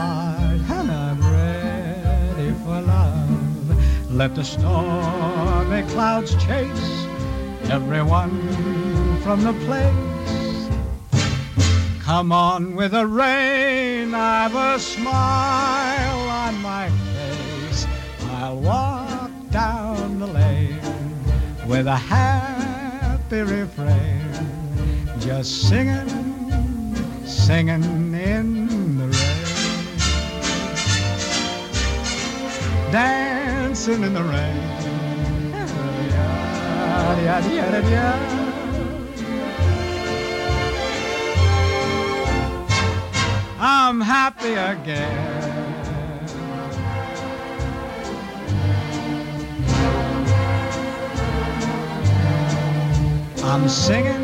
Heart, and I'm ready for love. Let the stormy clouds chase everyone from the place. Come on with the rain, I've a smile on my face. I'll walk down the lane with a happy refrain, just singing, singing in dancing in the rain. I'm happy again. I'm singing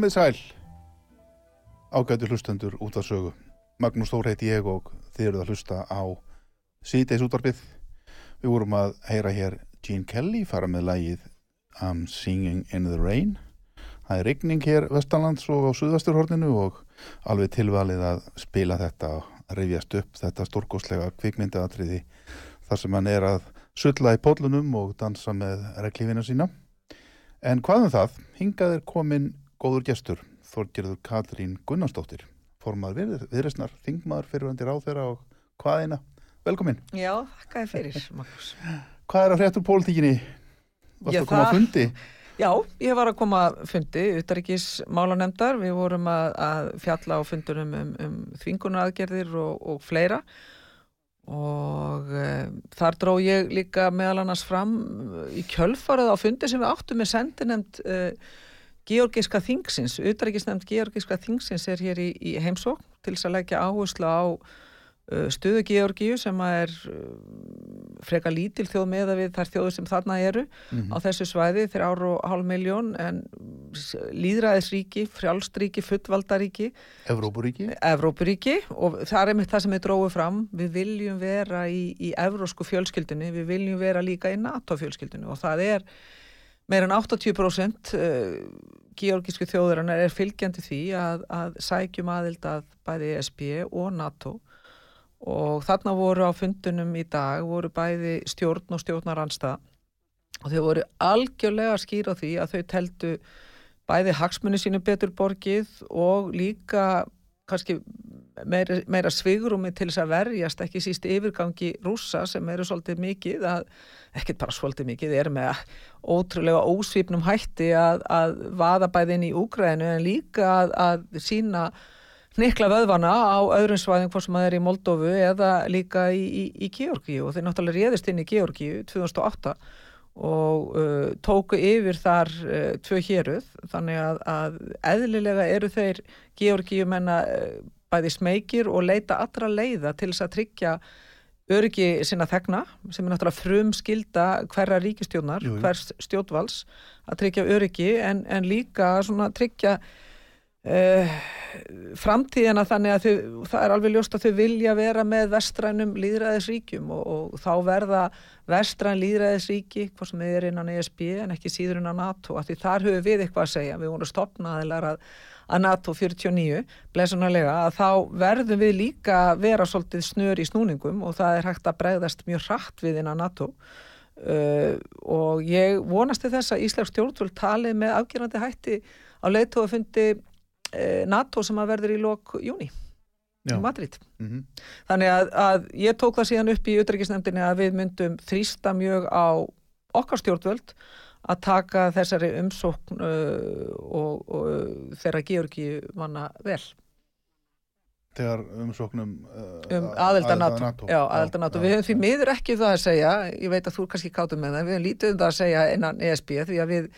komið sæl. Ágætu hlustendur út af sögu. Magnús Þór heiti ég og þið eruð að hlusta á síðdeis útvarpið. Við vorum að heyra hér Gene Kelly fara með lagið I'm Singing in the Rain. Það er rigning hér vestanlands og á suðvesturhorninu og alveg tilvalið að spila þetta að reyfjast upp þetta stórkoslega kvikmyndaðatriði þar sem hann er að sulla í pótlunum og dansa með reglífina sína. En hvað um það? Hingað er komin góður gestur Þorgerður Katrín Gunnarsdóttir formar viðresnar, þingmaður fyrirvendir á þeirra og hvaðina velkomin. Já, hvað er fyrir, Magnús? Hvað er að fréttur pólitíkinni? Varst Já, að koma að fundi? Já, ég var að koma að fundi, utaríkis málanemdar, við vorum að, að fjalla á fundunum um, um þvingunaraðgerðir og, og fleira og e, þar dró ég líka meðal annars fram í kjölfarið á fundi sem við áttum með sendinemd e, Georgiska þingsins, utaríkisnemd Georgiska þingsins er hér í, í heimsókn til þess að leggja áherslu á uh, stöðu Georgíu sem er uh, freka lítil þjóð með við þær þjóður sem þarna eru Mhm. á þessu svæði þeir ára og hálf miljón en lýðræðisríki, frjálstríki, fullvaldaríki, Evrópuríki? Evrópuríki og það er einmitt það sem við dróðum fram. Við viljum vera í, í evrósku fjölskyldunni, við viljum vera líka í NATO fjölskyldunni og það er meir en 80% uh, georgísku þjóðurinnar er fylgjandi því að, að sækjum aðild að bæði ESB og NATO. Og þarna voru á fundunum í dag voru bæði stjórn og stjórnaranstað og þau voru algjörlega skýr á því að þau teldu bæði hagsmunni sínu betur borgið og líka kannski meira, meira svigrumi til þess að verjast ekki síst yfirgangi rússa sem eru svolítið mikið að, ekkert bara svolítið mikið, er með ótrúlega ósvipnum hætti að, að vaða bæði inn í Úgrænu en líka að, að sína hnikla vöðvana á öðrum svæðum hvort sem það er í Moldófu eða líka í, í, í Georgíu. Og þeir náttúrulega réðist inn í Georgíu 2008 og uh, tóku yfir þar uh, tvö héruð. Þannig að, að eðlilega eru þeir Georgíu menna uh, bæði smekir og leita allra leiða til þess að tryggja öryggi sinna þegna sem er náttúrulega frum skilda hverra ríkistjónar, Jú, jú. hvers stjórnvals að tryggja öryggi en, en líka svona tryggja uh, framtíðina þannig að þau, það er alveg ljóst að þau vilja vera með vestrænum líðræðisríkjum og, og þá verða vestræn líðræðisríki, hvað sem er innan ESB en ekki síður innan NATO, að því þar höfum við eitthvað að segja, við vorum stopnaðilar að, að NATO 49, blessunarlega, að þá verðum við líka að vera svolítið snör í snúningum og það er hægt að bregðast mjög hratt við innan NATO uh, og ég vonast til þess að Íslands stjórnvöld talið með afgerandi hætti á leiðtóðafundi uh, NATO sem að verður í lok júni í Madrid. Mhm. Þannig að, að ég tók það síðan upp í utrygggisnefndinni að við myndum þrýsta mjög á okkar stjórnvöld að taka þessari umsókn uh, og, og uh, þeirra Georgi manna vel Þegar umsóknum uh, um aðelda NATO. Já, aðelda NATO. Við höfum því miður ekki það að segja, ég veit að þú er kannski kátum með það, við höfum lítið um það að segja innan ESB því að við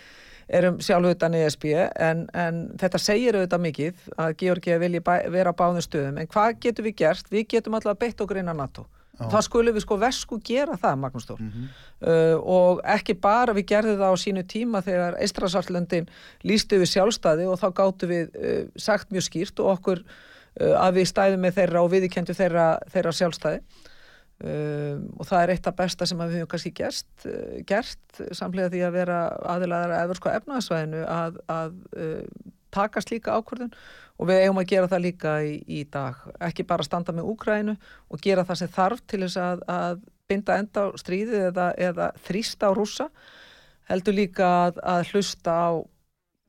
erum sjálf utan ESB en, en þetta segir auðvitað mikið að Georgi vilji bæ, vera báðum stöðum en hvað getum við gert? Við getum alltaf beitt okkur innan NATO. Það skulum við sko vesku gera það, Magnús Þór. Mhm. uh, og ekki bara við gerðum það á sínu tíma þegar Eistrasarlöndin lístu við sjálfstæði og þá gáttu við uh, sagt mjög skýrt og okkur uh, að við stæðum með þeirra og viðkendu þeirra, þeirra sjálfstæði um, og það er eitt af besta sem við höfum kannski uh, gert samlega því að vera aðilaðar að eða sko efnaðsvæðinu að, að uh, taka slíka ákvörðun og við eigum að gera það líka í, í dag. Ekki bara standa með Úgrænu og gera það sem þarf til þess að, að binda enda á stríðið eða, eða þrýsta á rússa heldur líka að, að hlusta á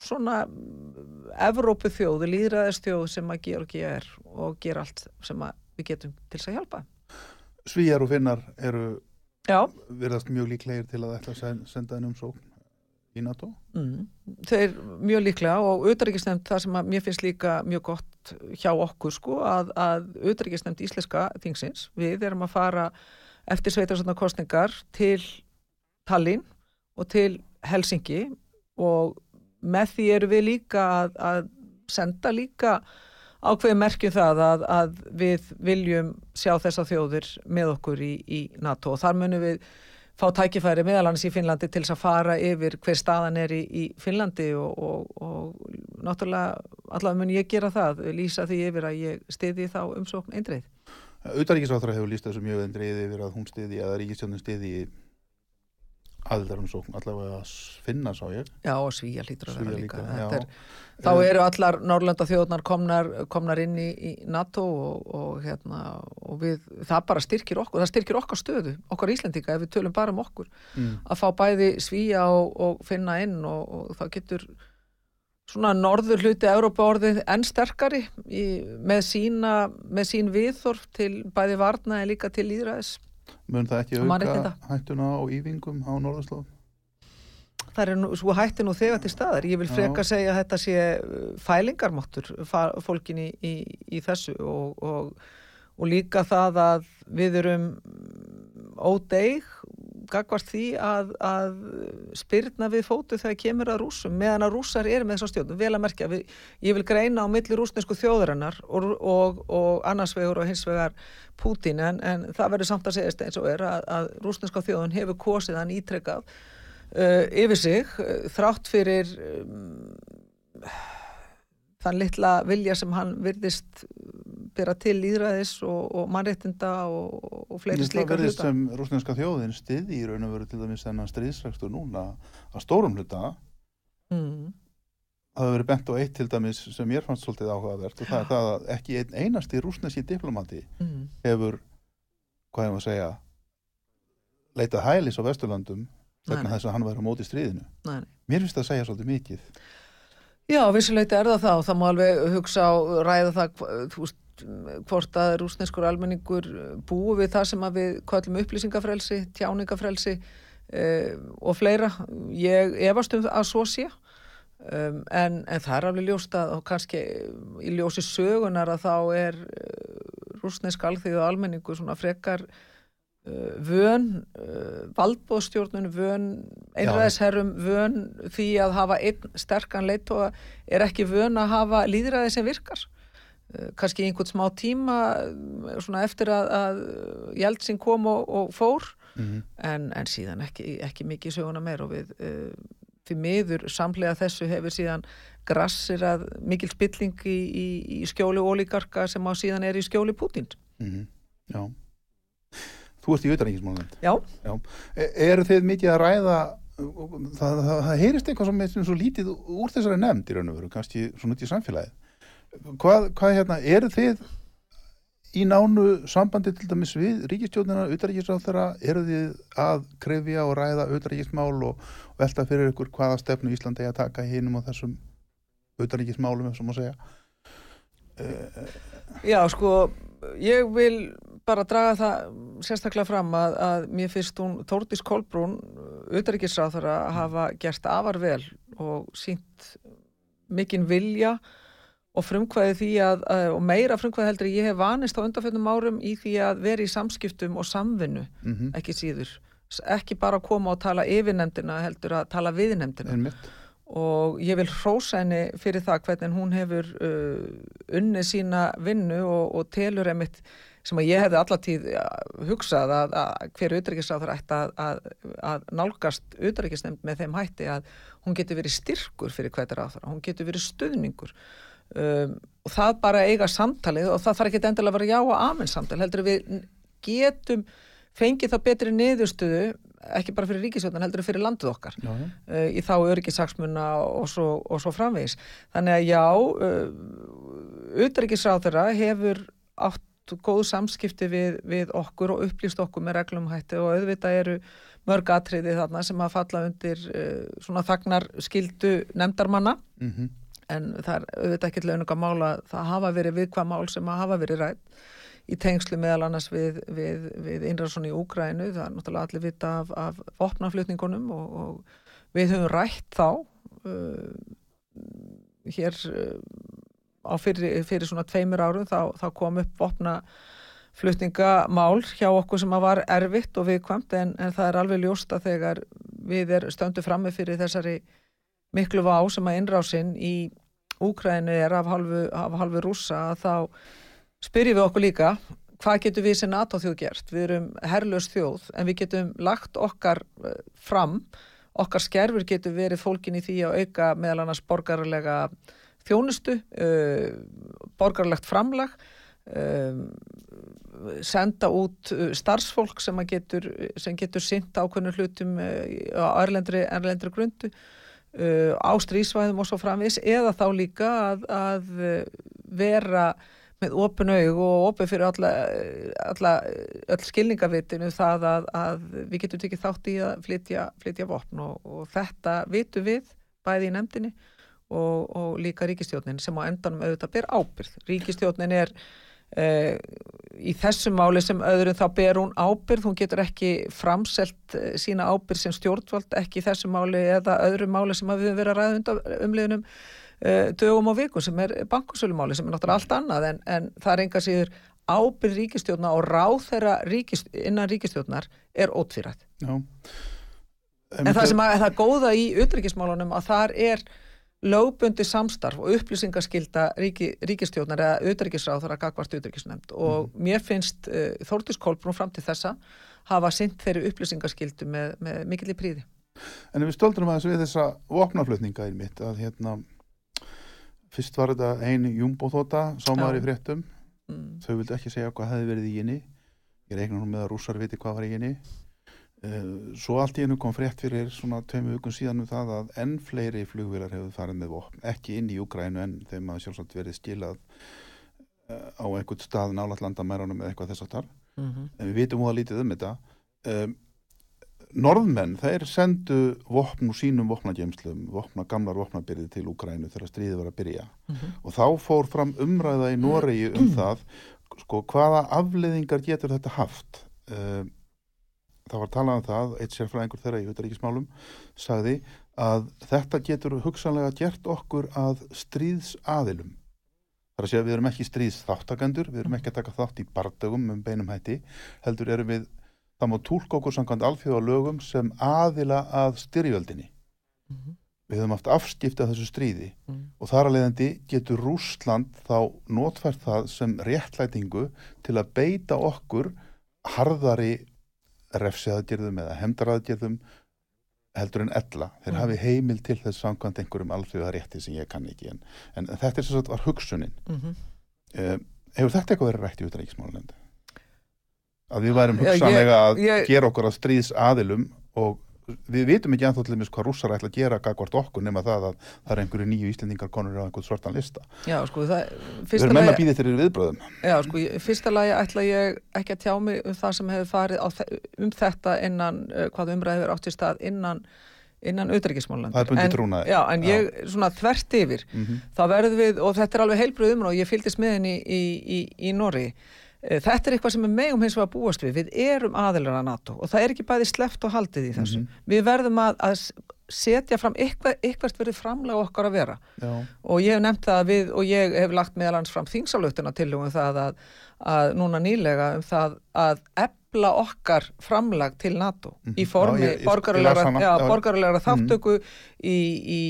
svona Evrópu þjóðu, líðræðistjóð sem að Georgi er og gera allt sem við getum til þess að hjálpa. Svíjar og finnar eru Já, virðast mjög líklegir til að ætla að sen- senda en umsókn í NATO. mm, þeir mjög líklega og auðvitaðrikisnefnd það sem mér finnst líka mjög gott hjá okkur sko að, auðvitaðrikisnefnd íslenska þingsins, við erum að fara eftir sveitarstofna kostningar til Tallinn og til Helsingi og með því eru við líka að, að senda líka ákveði merkjum það að, að við viljum sjá þessa þjóðir með okkur í, í NATO og þar munum við fá tækifæri meðal hans í Finnlandi til þess að fara yfir hver staðan er í, í Finnlandi og, og, og náttúrulega allavega mun ég gera það, lýsa því yfir að ég stiði þá umsókn eindreið. Utaríkisráþara hefur líst þessu mjög endrið yfir að hún stiði, að ríkistjónin stiði aðildarumsókn allavega að finna sá ég Já, og Svíja hlýtur að vera líka. líka, Er, þá eru allar Norrlanda þjóðnar komnar, komnar inn í, í NATO og, og, hérna, og við, það bara styrkir okkur, það styrkir okkar stöðu, okkar Íslendinga ef við tölum bara um okkur, mm. að fá bæði Svíja og, og finna inn og, og það getur svona norður hluti Európa orðið enn sterkari í, með, sína, með sín viðþorf til bæði varna en líka til líðræðis. Mun það ekki auka hættuna áývingum á Norðurslóðum? Það er nú, svo hætti nú þegar til staðar. Ég vil freka segja að þetta sé uh, fælingarmáttur fólkin í, í, í þessu og, og, og líka það að við erum ódeig gagvart því að, að spyrna við fótu þegar kemur að rúsum meðan að rússar eru með þessar stjórnum vel að merkja, við, ég vil greina á milli rúsnesku þjóðurinnar og, og, og annars vegar og hins vegar Pútín en, en það verður samt að segjast eins og er að, að rúsneska þjóðun hefur kosið hann ítrekkað uh, yfir sig uh, þrátt fyrir um, þann litla vilja sem hann virðist bera til líðræðis og, og mannréttinda og, og fleiri Það slíkar verðist hluta. sem rúsneska þjóðin stiði í raun og veru til dæmis þennan stríðsrekstur núna að stórum hluta Mm. það hefur verið bent á eitt til dæmis sem mér fannst svolítið áhugavert og það er það að ekki einn einasti rúsneski diplomati Mm. hefur, hvað hefum að segja leitað hælis á Vesturlandum vegna þess að hann væri á móti stríðinu. Nei, nei. Mér finnst það að segja svolítið mikið. Já, vissuleiti er það það og það má alveg hugsa á ræða það þú veist, hvort að rúsneskur almenningur búi við það sem að við kallum upplýsingafrelsi, tjáningafrelsi uh, og fleira. Ég efast um að svo sé. Um, en, en það er alveg ljóst að og kannski í ljósi sögunar að þá er uh, rúsnesk alþýðu almenningu svona frekar uh, vön uh, valdbóðstjórnun, vön einræðisherrum, vön því að hafa einn sterkan leitóa er ekki vön að hafa líðræði sem virkar kannski í einhvern smá tíma svona eftir að, að Jeltsin kom og, og fór Mm en, en síðan ekki, ekki mikið söguna meir og við uh, fyrir miður samlega þessu hefur síðan grassir að mikil spilling í, í, í skjóli ólíkarka sem á síðan er í skjóli Pútín -hmm. Já. Þú ert í auðaríkismálnend. Já, E eru þið mikið að ræða það, það, það heyrist eitthvað sem er svo lítið úr þessari nefnd í raun og veru, kannski svona út í samfélagið. Hvað, hvað hérna, eru þið í nánu sambandi til dæmis við ríkistjóðnina, utaríkisráþara, eru þið að krefja og ræða utaríkismál og, og velta fyrir ykkur hvaða stefnu Íslandi að taka hinum á þessum utaríkismálum, ef svo má segja? já sko ég vil bara draga það sérstaklega fram að, að mér finnst hún Þórdís Kolbrún utaríkisráþara að hafa gert afar vel og sínt mikinn vilja og frumkvæði því að, og meira frumkvæði heldur ég hef vanist á undanfjöndum árum í því að vera í samskiptum og samvinnu, Mm ekki síður. Ekki bara að koma og tala yfir nefndina heldur að tala við nefndina. Einmitt. og ég vil hrósa henni fyrir það hvernig hún hefur uh, unnið sína vinnu og, og telur emitt sem að ég hefði allatíð hugsað að, að hver utryggisráður ætti að, að, að nálgast utryggisnefnd með þeim hætti að hún getur verið styrkur fyrir hvernig ráður, hún getur verið stuðningur um, og það bara eiga samtalið og það þarf ekki endilega að vera já og amen samtal, heldur við getum fengið þá betri niðurstöðu ekki bara fyrir ríkisjóðan heldur fyrir landið okkar Já, já. uh, í þá öryggisaksmuna og svo, og svo framvegis. Þannig að já, uh, utryggisráðara hefur átt góð samskipti við, við okkur og upplýst okkur með reglum hætti og auðvitað eru mörg atriði þarna sem að falla undir uh, svona þagnar skildu nefndarmanna Mm en það er auðvitað ekki launuga mála það hafa verið viðkvað mál sem að hafa verið rætt í tengslu meðal annars við, við, við innræðsson í Úgrænu það er náttúrulega allir vita af, af vopnaflutningunum og, og við höfum rætt þá uh, hér uh, fyrir, fyrir svona tveimur árum þá, þá kom upp vopnaflutningamál hjá okkur sem að var erfitt og viðkvæmt en, en það er alveg ljóst að þegar við er stöndum frammi fyrir þessari miklu vá sem að innrásinn í Úkrænu er af halvu, af halvu rússa að þá spyrjum við okkur líka hvað getum við sem NATO þjóð gert? Við erum herrlaus þjóð en við getum lagt okkar uh, fram, okkar skerfur getur verið fólkin í því að auka meðal annars borgarlega þjónustu, uh, borgarlegt framlag, um, senda út uh, starfsfólk sem getur, sem getur sint ákveðnur hlutum uh, á erlendri, erlendri grundu uh, á strísvæðum og svo framvis eða þá líka að, að uh, vera með opin aug og opin fyrir alla, alla öll skilningavitinu það að, að við getum tekið þátt í að flytja, flytja vopn og, og þetta vitum við bæði í nefndinni og, og líka ríkistjónin sem á endanum auðvitað ber ábyrð. Ríkistjónin er Uh, í þessum máli sem öðrum þá ber hún ábyrð, hún getur ekki framselt uh, sína ábyrð sem stjórnvald ekki í þessum máli eða öðrum máli sem við höfum verið að ræða undan umliðunum uh, dögum og vikum sem er bankusölumáli sem er náttúrulega allt annað. En, en það er enga síður ábyrð ríkistjórna og ráð þeirra ríkist, innan ríkistjórnar er ótvírætt. En það sem að það góða í utryggismálunum að þar er lögbundi samstarf og upplýsingaskilda ríki, ríkistjónar eða auðverkisráð þar að gagvart auðverkisnefnd og mm. mér finnst uh, Þórtis Kolbrún fram til þessa hafa sint þeirri upplýsingaskildu með, með mikill í príði. En við stöldrum aðeins við þessa vopnaflutninga í mitt að hérna fyrst var þetta eini júmbóþóta sámaður í fréttum mm. þau vildi ekki segja hvað hefði verið í henni ég reikna nú með að rússar viti hvað var í Eh, svo allt í enu kom frétt fyrir svona tveimu hugum síðan um það að enn fleiri flugvilar hefur farið með vopn, ekki inn í Júgrænu en þeim að sjálfsagt verið skilað eh, á einhvern stað nálat landamærunum eða eitthvað þess að þar mm -hmm. en við vitum að lítið um þetta um, Norðmenn, þeir sendu vopn úr sínum vopnagemslum vopna, gamlar vopnabyrði til Úgrænu þegar stríðið var að byrja mm -hmm. og þá fór fram umræða í Noregi um það sko hvaða afleðingar getur þetta haft um það var talað um það, eitt sérfræðingur þeirra í Hutaríkismálum sagði að þetta getur hugsanlega gert okkur að stríðsaðilum. Það er að segja að við erum ekki stríðsþáttakendur, við erum ekki að taka þátt í bardögum um beinum hætti, heldur erum við, það má tólk okkur samkvæmt alþjóða lögum sem aðila að styrjöldinni. Mm -hmm. Við höfum haft afskipta þessu stríði mm og þar að leiðandi getur Rúsland þá notfært það sem réttlætingu til að beita okkur harðari refsiðaðgerðum eða hemdaraðgerðum heldur en ella. Þeir mm. hafi heimil til þess samkvæmt einhverjum alþjóðarétti sem ég kann ekki en, en þetta er svo að var hugsunin. Mm -hmm. uh, hefur þetta eitthvað verið rætt í útrækismálulendi? Að við værum hugsanlega að gera okkur að stríðs aðilum og við vitum ekki anþá hvað rússar ætla að gera gagvart okkur nema það að það er einhverju nýju íslendingar konur á einhvern svartan lista Já, sko, það, við erum menna að býða þeirri viðbröðum Já, sko, fyrsta lagi ætla ég ekki að tjá mig um það sem hefur farið um þetta innan, uh, hvað umræði hefur átt í stað innan innan auðryggismálandi. Það er bundið trúnaði. Já, en ég, já. svona þvert yfir, mm -hmm. þá verður við, og þetta er alveg heilbröðum og ég fylgist með henni í, í, í, í Norri, Eh, þetta er eitthvað sem við megum hins vegar búast við. Við erum aðilar að NATO og það er ekki bæði sleft og haldið í þessu. Mm -hmm. Við verðum að, að setja fram eitthvað, eitthvað verið framlega okkar að vera. Já. Og ég hef nefnt það við og ég hef lagt meðalans fram þingsalöftuna til um það að, að núna nýlega um það að efla okkar framlag til NATO mm -hmm. í formi borgarulegra mhm. þáttöku í, í,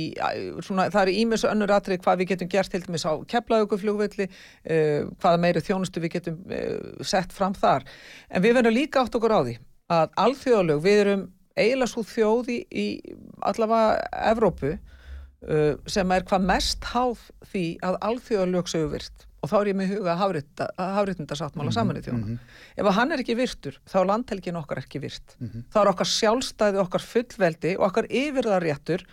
svona, það er ímis önnur atrið hvað við getum gert til dæmis á keflauguflugvelli uh, hvaða meiri þjónustu við getum uh, sett fram þar en við verðum líka átt okkur á því að alþjóðalög, við erum eiginlega svo þjóði í allavega Evrópu uh, sem er hvað mest háð því að alþjóðalög séu virt og þá er ég með huga að hafritundarsáttmála mm -hmm, samanið þjóna. Mm -hmm. Ef hann er ekki virtur, þá er landhelgin okkar ekki virt. Mm -hmm. Þá er okkar sjálfstæði, okkar fullveldi og okkar yfirðarréttur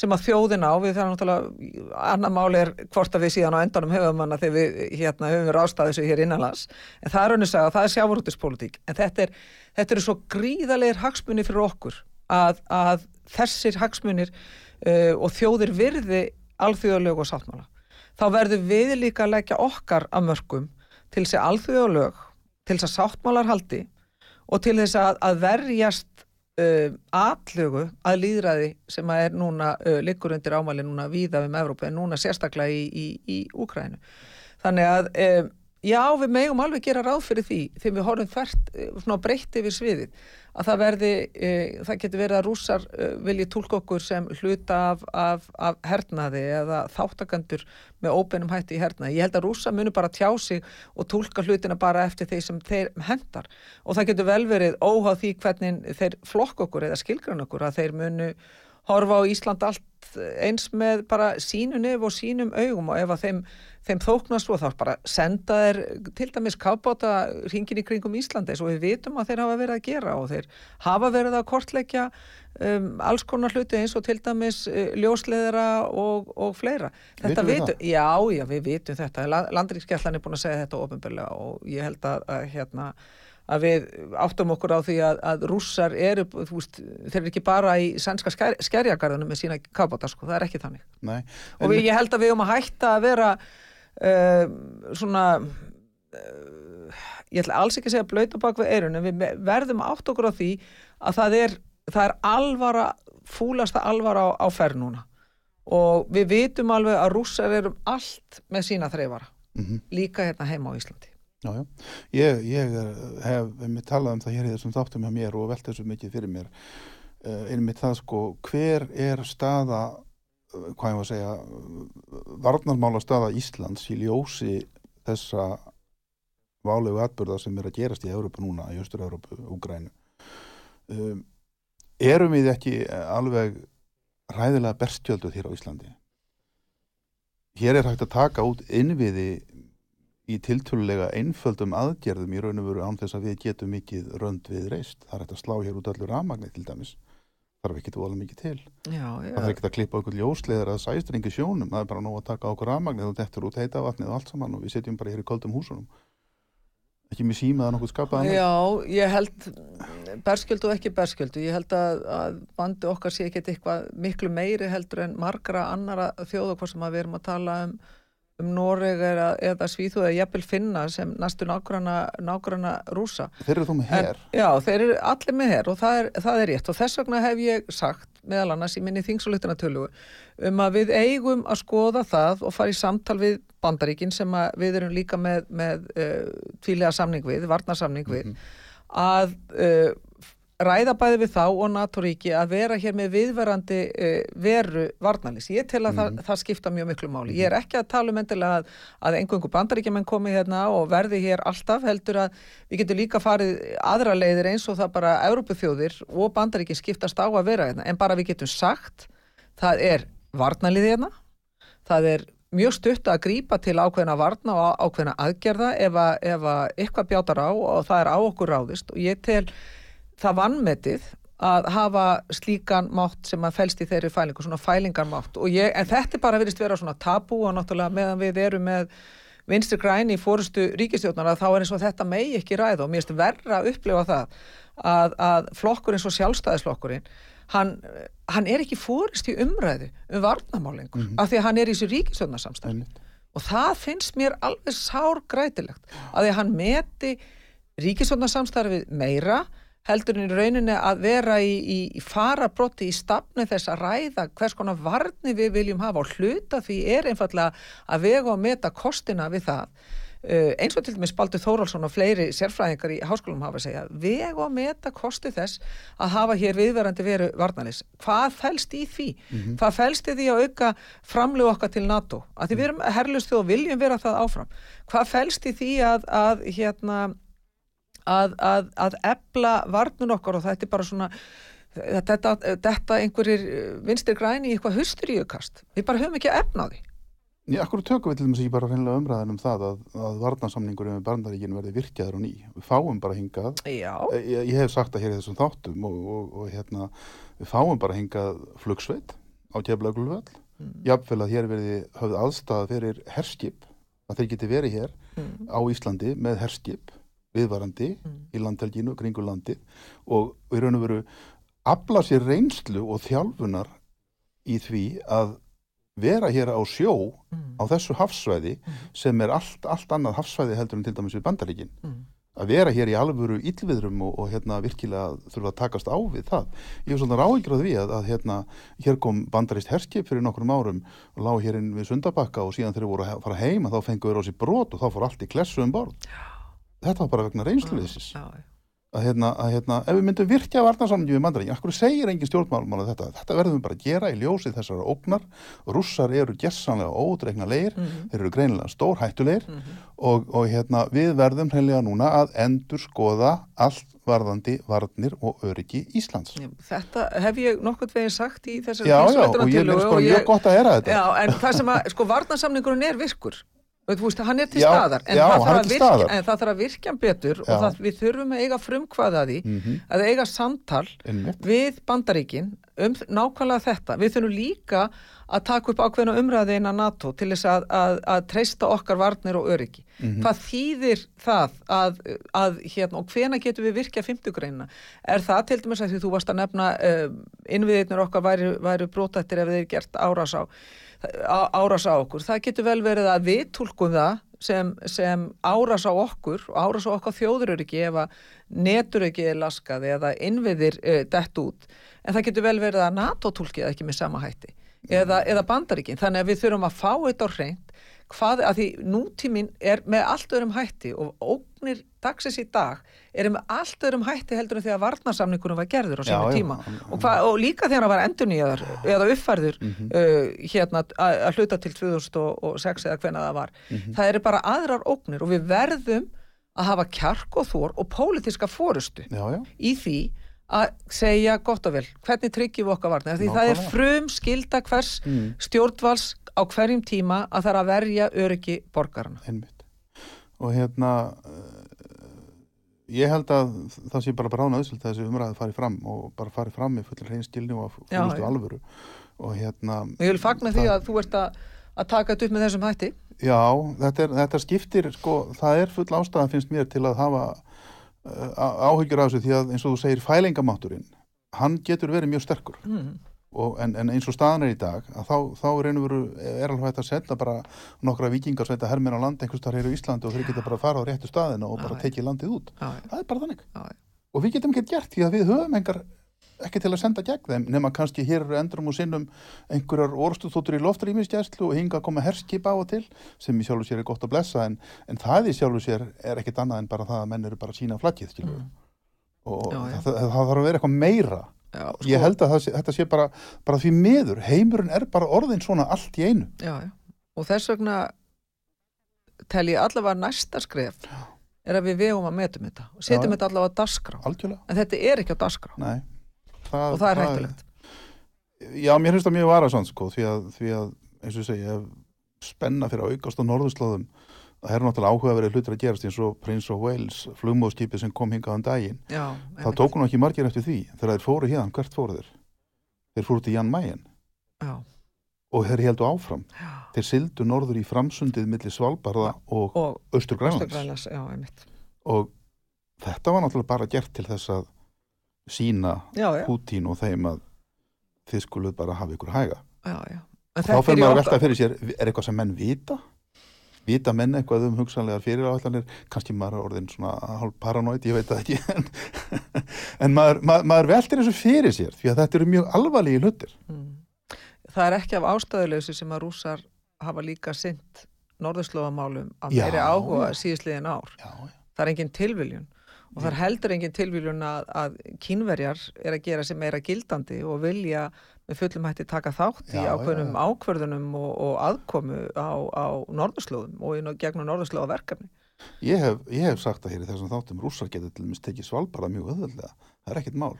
sem að þjóðina á, við þannig náttúrulega annar máli er hvort að við síðan á endanum höfum hana þegar við hérna, höfum við rástaðið þessu hér innanlands. En það er raun og segja, það er sjávarútispolítík. En þetta er, þetta er svo gríðalegir hagsmunni fyrir okkur að, að þessir hagsmunir uh, og þjóðir virði alþjóðalög og sáttmála þá verður við líka að leggja okkar að mörgum til þess að alþjóðalög, til þess að sáttmálar haldi og til þess að, að verjast uh, atlögu að líðræði sem að er núna, uh, liggur undir ámæli núna víða um Evrópa en núna sérstaklega í, í, í Úkrænu. Þannig að um, já, við megum alveg gera ráð fyrir því þegar við horfum þvert, eh, svona breytt yfir sviðið að það verði, e, það getur verið að rússar e, vilji tólk okkur sem hluta af, af, af hernaði eða þáttakandur með óbeinum hætti í hernaði. Ég held að rússa munu bara tjá sig og tólka hlutina bara eftir þeir sem þeir hendar og það getur vel verið óháð því hvernig þeir flokk okkur eða skilgrann okkur að þeir munu horfa á Ísland allt eins með bara sínu nef og sínum augum og ef að þeim, þeim þóknast svo þá bara senda þeir til dæmis kápáta hringin í kringum Íslandi og við vitum að þeir hafa verið að gera og þeir hafa verið að kortleggja um, alls konar hluti eins og til dæmis uh, ljósleðara og, og fleira. Þetta Vitum við vitum, já, já, við vitum þetta. Landríkskjallan er búin að segja þetta ofinbörlega og ég held að, að hérna að við áttum okkur á því að, að rússar eru, þú veist, þeir eru ekki bara í sænska sker, skerjagarðunum með sína kábáta, sko, það er ekki þannig. Nei, Og við, ég held að við um að hætta að vera uh, svona, uh, ég ætla alls ekki að segja blöyta bak við eirun, en við verðum átt okkur á því að það er, það er alvara, fúlasta alvara á, á ferð núna. Og við vitum alveg að rússar eru um allt með sína þreifara, mhm. líka hérna heima á Íslandi. Já, já. Ég, ég er- hef einmitt talað um það hér í þessum þáttum hjá mér og velt þessu mikið fyrir mér. Uh, einmitt það sko, hver er staða, hvað ég var að segja, varnarmála staða Íslands í ljósi þessa válegu atbyrða sem er að gerast í Európa núna, í Östur-Európu, Úgrænu. Um, erum við ekki alveg ræðilega berstjölduð hér á Íslandi? Hér er hægt að taka út innviði í tiltölulega einföldum aðgerðum í raun og veru án þess að við getum mikið rönd við reist. Það er hægt að slá hér út öllu rafmagni til dæmis. Er ekki vola mikið til. Já, Það er ekki að klippa okkur ljósleðar að sæstringi sjónum. Það er bara nóg að taka okkur rafmagni og dettur út heita vatnið og allt saman og við setjum bara hér í koldum húsunum. Ekki með símaðan okkur skapaðan. Já, ég held berskjöldu og ekki berskjöldu, ég held að, að bandi okkar sé ekki eitthvað miklu meiri heldur en margra annara þjóða hvort sem að við erum að tala um um Noreg eða, eða Svíþú eða jafnvel finna sem næstu nágrana, rúsa. Þeir eru þú með hér. Já, þeir eru allir með hér og það er, það er rétt og þess vegna hef ég sagt meðal annars í minni þingsulutuna tölugu um að við eigum að skoða það og fara í samtal við bandaríkin sem við erum líka með, með uh, tvílega samning við, varnarsamning við að uh, ræða bæði við þá og NATO-ríki að vera hér með viðverandi uh, veru varnalís. Ég tel að það, það skipta mjög miklu máli. Ég er ekki að tala um endilega að, að einhverjum bandaríkjumenn komi hérna og verði hér alltaf heldur að við getum líka farið aðra leiðir eins og það bara Európuþjóðir og bandaríki skiptast á að vera hérna. En bara við getum sagt, það er varnalið hérna, það er mjög stutt að grípa til ákveðna varna og ákveðna aðgerða ef að, ef að eitthvað bjátar á og það er á okkur ráðist og ég tel það vannmetið að hafa slíkan mátt sem að felst í þeirri fælingu, svona fælingarmátt. Og ég, en þetta er bara verið vera svona tabú og náttúrulega meðan við erum með vinstri græni í fórustu ríkistjórnar að þá er eins og þetta megi ekki ræða. Og mér finnst verra að upplifa það að, að flokkur eins og sjálfstæðisflokkurinn hann, hann er ekki fórist í umræðu um varnamálingur af því að hann er í þessu ríkistjórnarsamstæð Einmitt. og það finnst mér alveg sár grætilegt að því að hann meti meira heldur en í rauninni að vera í, í, í farabrotti í stafni þess að ræða hvers konar varni við viljum hafa og hluta því er einfallega að vega og meta kostina við það Uh, eins og til dæmis Baldur Þórólsson og fleiri sérfræðingar í háskólum hafa að segja veg og meta kosti þess að hafa hér viðverandi veru varnalis hvað fælst í því? Hvað fælst í því að auka framlegu okkar til NATO? Að því við erum herlust og viljum vera það áfram hvað fælst í því að, að hérna að, að, að ebla varnun okkar og þetta er bara svona þetta, þetta einhverjir vinstir græni í eitthvað husturíukast við bara höfum ekki að efna á því Já, akkur tökum við til dæmis ekki bara reynilega umræðan um það að, að varnarsamningur með barndaríkinu verði virkjaður og ný. Við fáum bara hingað, ég, ég hef sagt það hér í þessum þáttum og, og, og hérna, við fáum bara hingað flugsveit á Keflaugulvöll. Mm. Jafnvel að hér verði höfð aðstæða fyrir herskip, að þeir geti verið hér á Íslandi með herskip viðvarandi í landhelginu, kringu landi og við raun og veru afla sér reynslu og þjálfunar í því að vera hér á sjó á þessu hafsvæði sem er allt, allt annað hafsvæði heldur en til dæmis við bandaríkin. Að vera hér í alvöru illviðrum og, og hérna virkilega þurfa að takast á við það. Ég svolítið ráðingur á því að, að hérna hér kom bandarist herskip fyrir nokkrum árum og lág hér inn við Sundabakka og síðan þegar þeir voru að fara heima þá fengu þeir á sér brot og þá fór allt í klessu um borð. Þetta var bara vegna já. Að hérna, að hérna, ef við myndum virkja varnarsamlingi við mandarín, akkur segir engin stjórnmálmála þetta, þetta verðum við bara að gera í ljósið þessara ógnar, rússar eru gessanlega ódreikna leir, þeir eru greinilega stór hættulegir og, og hérna, við verðum hreinlega núna að endur skoða allt varðandi varnir og öryggi Íslands. Þetta hef ég nokkurt veginn sagt í þessari Já, já, og ég finnst bara mjög gott að hera þetta. Já, en það sem að, sko, varnarsamningurinn er virkur. Þú veist, hann er til Já, staðar, en, já, það er til virkja, staðar. en það þarf að virkja betur Já. og það, við þurfum að eiga frumkvæða því Mhm. að eiga samtal Einmitt. við bandaríkin um nákvæmlega þetta. Við þurfum líka að taka upp ákveðna umræði innan NATO til þess að, að, að treysta okkar varnir og öryggi. Mhm. Hvað þýðir það að, að hérna, og hvena getum við virkja fymtugreina? Er það til dæmis að því þú varst að nefna uh, innviðirnir okkar væri, væri brótættir ef þeir gert árás á, árás á okkur? Það getur vel verið að við tólkum það sem, sem árás á okkur og árás á okkar þjóðuröryggi ef að neturöryggi er laskað eða innviðir uh, dett út. En það getur vel verið að NATO tólkið ekki með sama hætti eða, eða bandaríkin. Þannig að við þurfum að fá þetta á hreint hvað, að því nútíminn er með allt öðrum hætti og ógnir dagsins í dag eru með allt öðrum hætti heldur en þegar varnarsamningunum var gerður á Já, sínu já, tíma hann- og, hva, og líka þegar hann var endurnýjaður eða uppfærður Mhm. uh, hérna að hluta til 2006 eða hvenna það var Mhm. það eru bara aðrar ógnir og við verðum að hafa kjark og þór og pólitíska fórustu Já, já, í því að segja gott og vel, hvernig tryggjum við okkar varnir því það er frum skilda hvers Mm. stjórnvals á hverjum tíma að það er að verja öryggi borgarana einmitt. Og hérna, uh, ég held að það sé bara brána öðsult að þessi umræði fari fram og bara fari fram með fullur hreinskilni og já. alvöru. Og hérna, ég vil fagna því að þú ert að, að taka þetta upp með þessum hætti Já, þetta, er, þetta skiptir, sko, það er full ástæða finnst mér til að hafa uh, áhyggjur af þessu því að eins og þú segir fælingamátturinn, hann getur verið mjög sterkur mm. En, en eins og staðan er í dag að þá, þá er einu veru, er alveg hægt að setja bara nokkra vikingar sveita herminn á land einhvers þar hér á Íslandi og þeir geta bara að fara á réttu staðina og bara tekið landið út. já, Það er bara þannig. já, já. Og við getum ekki gert því að við höfum engar ekki til að senda gegn þeim nema kannski hér eru endrum og sinnum einhverjar orstuþóttur í loftrýmisgæslu og hinga að koma herskip á og til sem í sjálfu sér er gott að blessa en, en það í sjálfu sér er ekkit annað en bara það að menn eru bara sína flaggið mm. og Já, já. Það, það, það að já, ég held að sé- þetta sé bara, bara því miður. Heimurinn er bara orðin svona allt í einu. Já, já. og þess vegna tel ég allavega næsta skref er að við vegum að metum þetta og setjum þetta allavega á dagskrá. Algjörlega, en þetta er ekki á dagskrá. Nei. Það, og það er hættulegt. Já, mér finnst það mjög varasamt sko, því að, því að, eins og ég segi, ef spenna fyrir að aukast á norðurslóðum, það er náttúrulega áhugaverið hlutir að gerast eins og Prince of Wales, flugmóðskipið sem kom hingað um daginn. já, Það tóku nú ekki margir eftir því þegar þeir fóru hérna, hvert fóru þeir? Þeir fóru til Jan Mayen já, og þeir heldu áfram. já. Þeir sildu norður í framsundið milli Svalbarða og og Östur Grænlands. Og þetta var náttúrulega bara gert til þess að sína Pútín og þeim að þið skuluð bara hafa ykkur hæga. já, já En þá fyrir maður að velta fyrir sér er eitthvað sem menn vita vita menn eitthvað um hugsanlegar fyriráallanir kannski maður orðin svona hálf paranoid, ég veit það ekki en, en maður, maður, maður veltir þessu fyrir sér því að þetta eru mjög alvarlegi hlutir Mm. Það er ekki af ástæðuleysi sem að rússar hafa líka sint norðurslóðamálum Já, meiri áhuga já. síðisliðin ár. já, já. Það er engin tilviljun og það er heldur engin tilviljun að, að kínverjar er að gera sig meira gildandi og vilja með fullum hætti taka þátt í Já, ákveðnum já. ákvörðunum og, og aðkomu á, á norðurslóðum og inn á gegnum norðurslóðaverkefni. Ég, hef, ég hef sagt að hér í þessum þáttum rússar getur til dæmis tekið Svalbarða mjög öðvöldlega það er ekkit mál.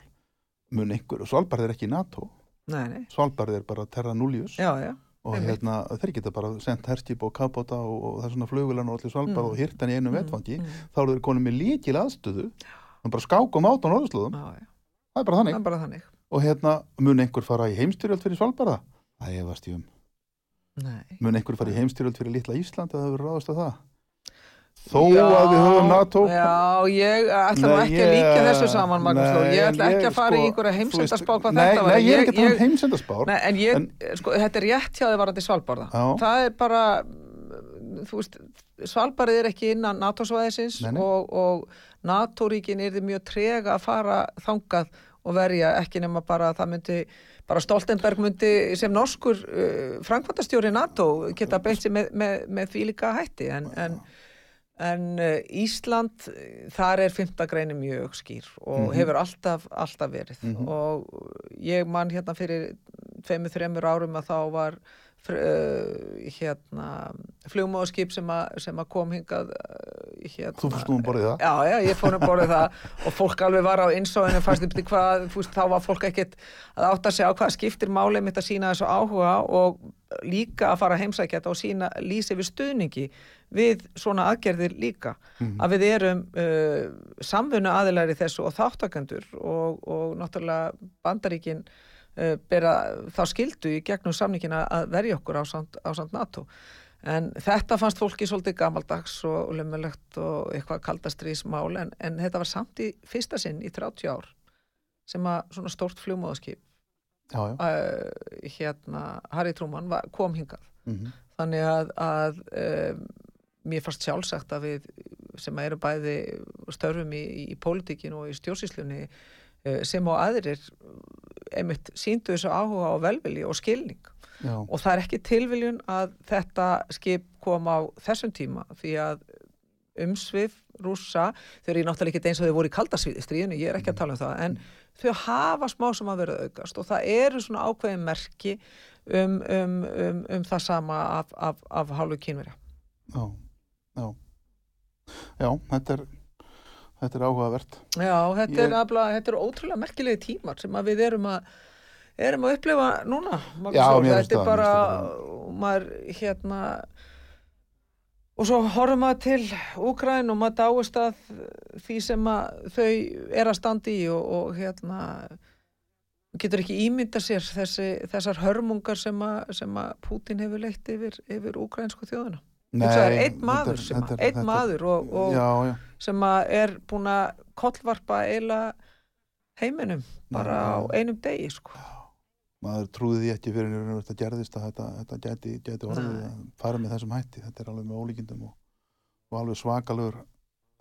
Mun einhver, Svalbarð er ekki í NATO. Nei, nei, Svalbarð er bara Terra Nullius. Já, já, og hérna, þeir geta bara sendt herskip og kapóta og, og það svona flugulan og allir Svalbarð Mm. og hirt hann í einu Mm, vetfangi mm. þá eru þeir konum með líkil aðstöðu bara skákum át á norðurslóðum. Já, já, það er bara það þannig er bara þannig. Og hérna mun einhver fara í heimstyrjöld fyrir Svalbarða það ég varst ég um Nei. mun einhver fara í heimstyrjöld fyrir litla Ísland að það verður ráðast að það þó Já, að við höfum NATO Já, ég ætla Nei, ekki að líka þessu saman, Magnús. Nei, Ég ætla en ekki að fara í sko, einhverja þú heimsendarspá veist- hvað nei, þetta var. Nei, ég er ekki að tala um heimsendarspár Nei, en ég, En- sko, þetta er rétt hjá þið varandi Svalbarða. Já. Það er bara þú veist, Svalbarið er ekki innan NATO-svæðisins og, og NATO-ríkin er þið mjög trega að fara þangað og verja ekki nema bara að það myndi bara Stoltenberg myndi sem norskur uh, frankvæntastjóri NATO geta beitt sér með, með, með því líka hætti. En, en, en uh, Ísland þar er fymta greini mjög skýr og hefur alltaf, alltaf verið. Og ég man hérna fyrir tveimur, þreimur árum að þá var uh, hérna flugmóðskip sem, sem að kom hingað uh, hérna, Þú fórst nú um borðið það? Já, já, ég fór um borðið það. Og fólk alveg var á innsóðinu fannst til hvað, þú veist, þá var fólk ekkit að átta sig á hvað skiptir máli mitt að sína þessu áhuga og líka að fara heimsækja þetta og sína lýsi við stuðningi við svona aðgerðir líka. Að við erum uh, samfunnu aðilari þessu og þáttakendur og, og náttúrulega bandaríkin uh, bera þá skildu í gegnum samningina að verja okkur á samt, á samt NATO en þetta fannst fólki svolítið gamaldags og lumulegt og eitthvað kaldastrýsmál en, en þetta var samt í fyrsta sinn í 30 ár sem að svona stórt já. uh, hérna Harry Truman var, kom hingað Mhm. þannig að, að um, mér fannst sjálfsagt að við sem eru bæði störfum í, í pólitíkinu og í stjórnsýslunni uh, sem og aðrir einmitt síndu þessu áhuga og velvilji og skilning Já. og það er ekki tilviljun að þetta skip kom á þessum tíma því að umsvið rússa, þau eru náttúrulega ekki eins og þau voru í kaldastríðinu, ég er ekki að tala um það en þau hafa smá sem að vera aukast og það eru svona ákveðin merki um, um, um, um það sama af, af, af hálfu kynverja Já, já. Já, þetta er, þetta er áhugavert. Já, þetta, Ég- er, afla, þetta er ótrúlega merkilegi tímar sem við erum að erum að upplifa núna Magnús Já, mér finnst þetta er það, bara maður hérna og svo horfum maður til Úkræn og maður dáist að því sem að þau er að standa í og, og hérna getur ekki ímynda sér þessi, þessar hörmungar sem að, sem að Pútin hefur leitt yfir, yfir úkrænsku þjóðuna það einn maður, er- sem að, þetta einn þetta maður og, og Já, já. sem að er búin að kollvarpa eiginlega heiminum bara Já. á einum degi sko. Maður trúði því ekki fyrir en þetta gerðist að þetta, þetta gæti, gæti orðið að fara með þessum hætti. Þetta er alveg með ólíkindum og, og alveg svakalur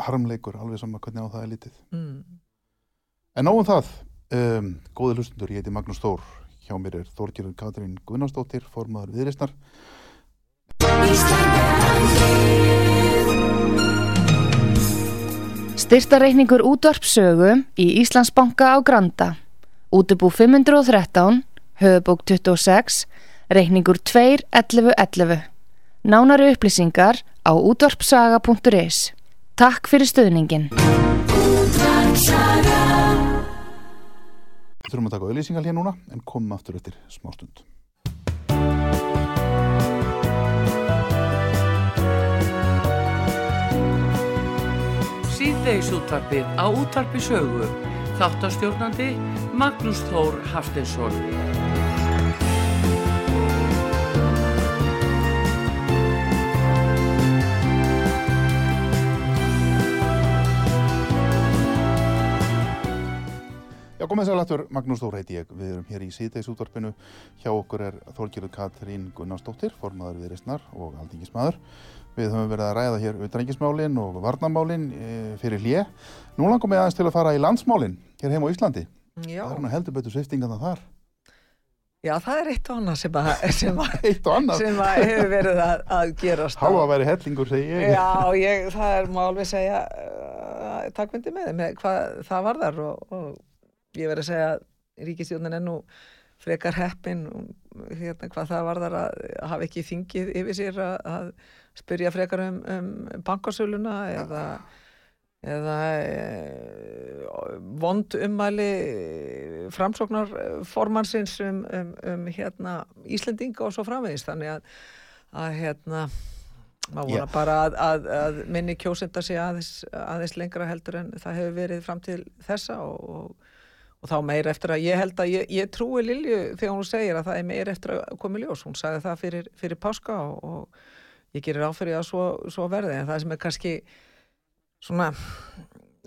harmleikur, alveg sama hvernig á það er lítið. mm. En nógum það, um, góði hlustundur, ég heiti Magnús Þór, hjá mér er Þórkjörður Katrín Gunnarsdóttir, formaður viðristar. Styrtareikningur útvarpsögu í Íslandsbanka á Granda. Útubú 513, höfubók 26, reikningur 2.11.11. Nánari upplýsingar á útvarpsaga.is. Takk fyrir stöðningin. Þurfum að taka auðlýsingal hér núna, en komum aftur eftir smástund. Síðdeis útvarpið á útvarpi sögu. Þáttastjórnandi Magnús Þór Haftinsson. Komið sér latur, Magnús Þór heiti ég. Við erum hér í síðdeis útvarpinu. Hjá okkur er Þórkjörður Katrín Gunnarsdóttir, formaður viðrisnar og aldingismadur. Við höfum verið að ræða hér utrengismálin og varnamálin e, fyrir hlje. Nú langum við aðeins til að fara í landsmálin hér heim á Íslandi. Já. Það er nú heldur betur sviftingan það þar. Já, það er eitt og annað sem, að, sem, að, og sem að hefur verið að, að gerast Hálfa væri hellingur, segi ég. Já, ég, það er má alveg segja uh, takkmyndi með, með hvað það varðar og, og ég verið að segja að ríkistjónin er nú frekar heppin hérna, hvað það varðar að hafa ekki þingið yfir sér að, að spyrja frekar um, um bankasöluna eða, eða e, vond ummæli framsóknar formansins um, um, um hérna, Íslendinga og svo framvegist þannig að, að hérna maður vona Já. bara að, að, að minni kjósenda sé aðeins, aðeins lengra heldur en það hefur verið fram til þessa og, og, og þá meira eftir að ég held að ég, ég trúi Lilju þegar hún segir að það er meira eftir að koma í ljós hún sagði það fyrir, fyrir páska og, og ég gerir áfyrir að svo, svo verði en það sem er kannski svona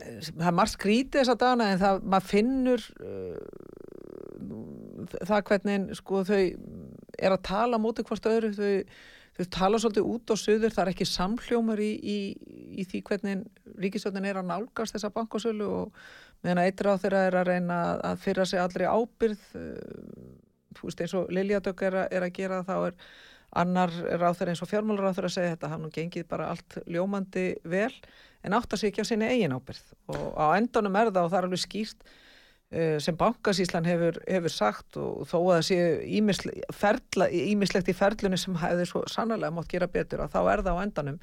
það er margt skrítið þessa dagana en það, maður finnur uh, það hvernig sko þau er að tala móti hvort öðru þau, þau tala svolítið út og söður, það er ekki samhljómar í, í, í því hvernig ríkistjóðin er að nálgast þessa bankasölu og meðan að eitthvað á þeirra er að reyna að fyrra sig allri ábyrð uh, þú veist eins og Liljadök er, að- er að gera þá er annar ráþur eins og fjármálaráþur að segja þetta hann gengið bara allt ljómandi vel en átt að sig ekki á sinni eigin ábyrð og á endanum er það og það er alveg skýrt eh, sem bankasíslan hefur, hefur sagt og þó að það sé ýmisle- ferla- ýmislegt í ferlunni sem hefði svo sannlega mátt gera betur að þá er það á endanum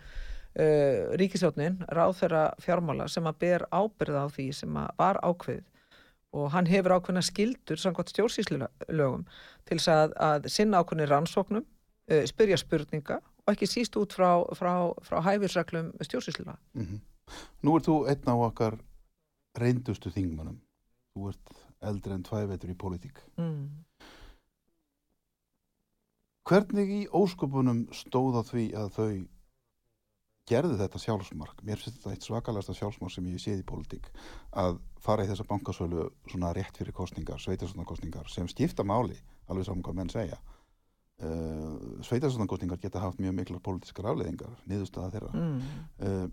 uh, ríkisjónin, ráþurra fjármála sem að ber ábyrða á því sem var ákveðið. Og hann hefur ákveðna skildur samkvæmt stjórnsýslulögum til að, að sinna ákveðni rannsóknum, uh, spyrja spurninga og ekki síst út frá, frá, frá hæfirsreglum stjórnsýsluna. Mhm. Nú ert þú einn á okkar reyndustu þingmannum. Þú ert eldri en tvæ vetur í pólitík. Mm. Hvernig í ósköpunum stóð á því að þau gerðu þetta sjálfsmark? Mér finnst þetta eitt svakalasta sjálfsmark sem ég séð í pólitík að fara í þessa bankasölu svona rétt fyrir kostningar, sveitarstofnarkostningar sem skipta máli, alveg saman hvað menn segja. Uh, sveitarstofnarkostningar geta haft mjög miklar pólitískar afleðingar, niðurstaða þeirra. Mm. uh,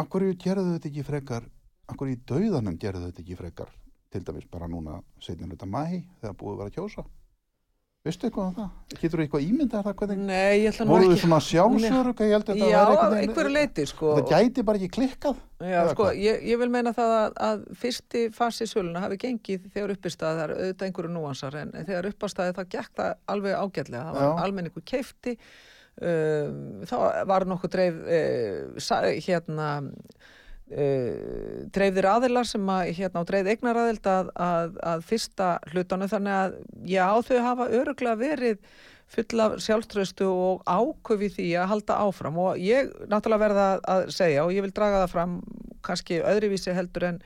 Akkur gerðu þetta ekki frekar Akkur í dauðanum gerðu þetta ekki frekar til dæmis bara núna setjum hluta mæ þegar búið að vera kjósa Veistu eitthvað um það? Getur þú eitthvað ímyndað það hvernig Nei, ég ætla nú voru þið ekki... svona sjálfsörug ég held að þetta Já, væri einhvern veginn- einhverju leiti, sko. Það gæti bara ekki klikkað Já, sko, ég, ég vil meina það að, að fyrsti fasi söluna hafi gengið þegar uppistæði, það er auðvitað einhverju núansar, en þegar uppistæði það gekk það alveg ágætlega, það var Já. almenningu keifti, um, þá var nokkuð dreif, sa, hérna, uh, dreifðir aðilar sem að, hérna, og dreifð eignaraðild að, að, að fyrsta hlutanu, þannig að já, þau hafa öruglega verið full af sjálfströstu og áköfi því að halda áfram. Og ég náttúrulega verða að segja og ég vil draga það fram kannski öðruvísi heldur en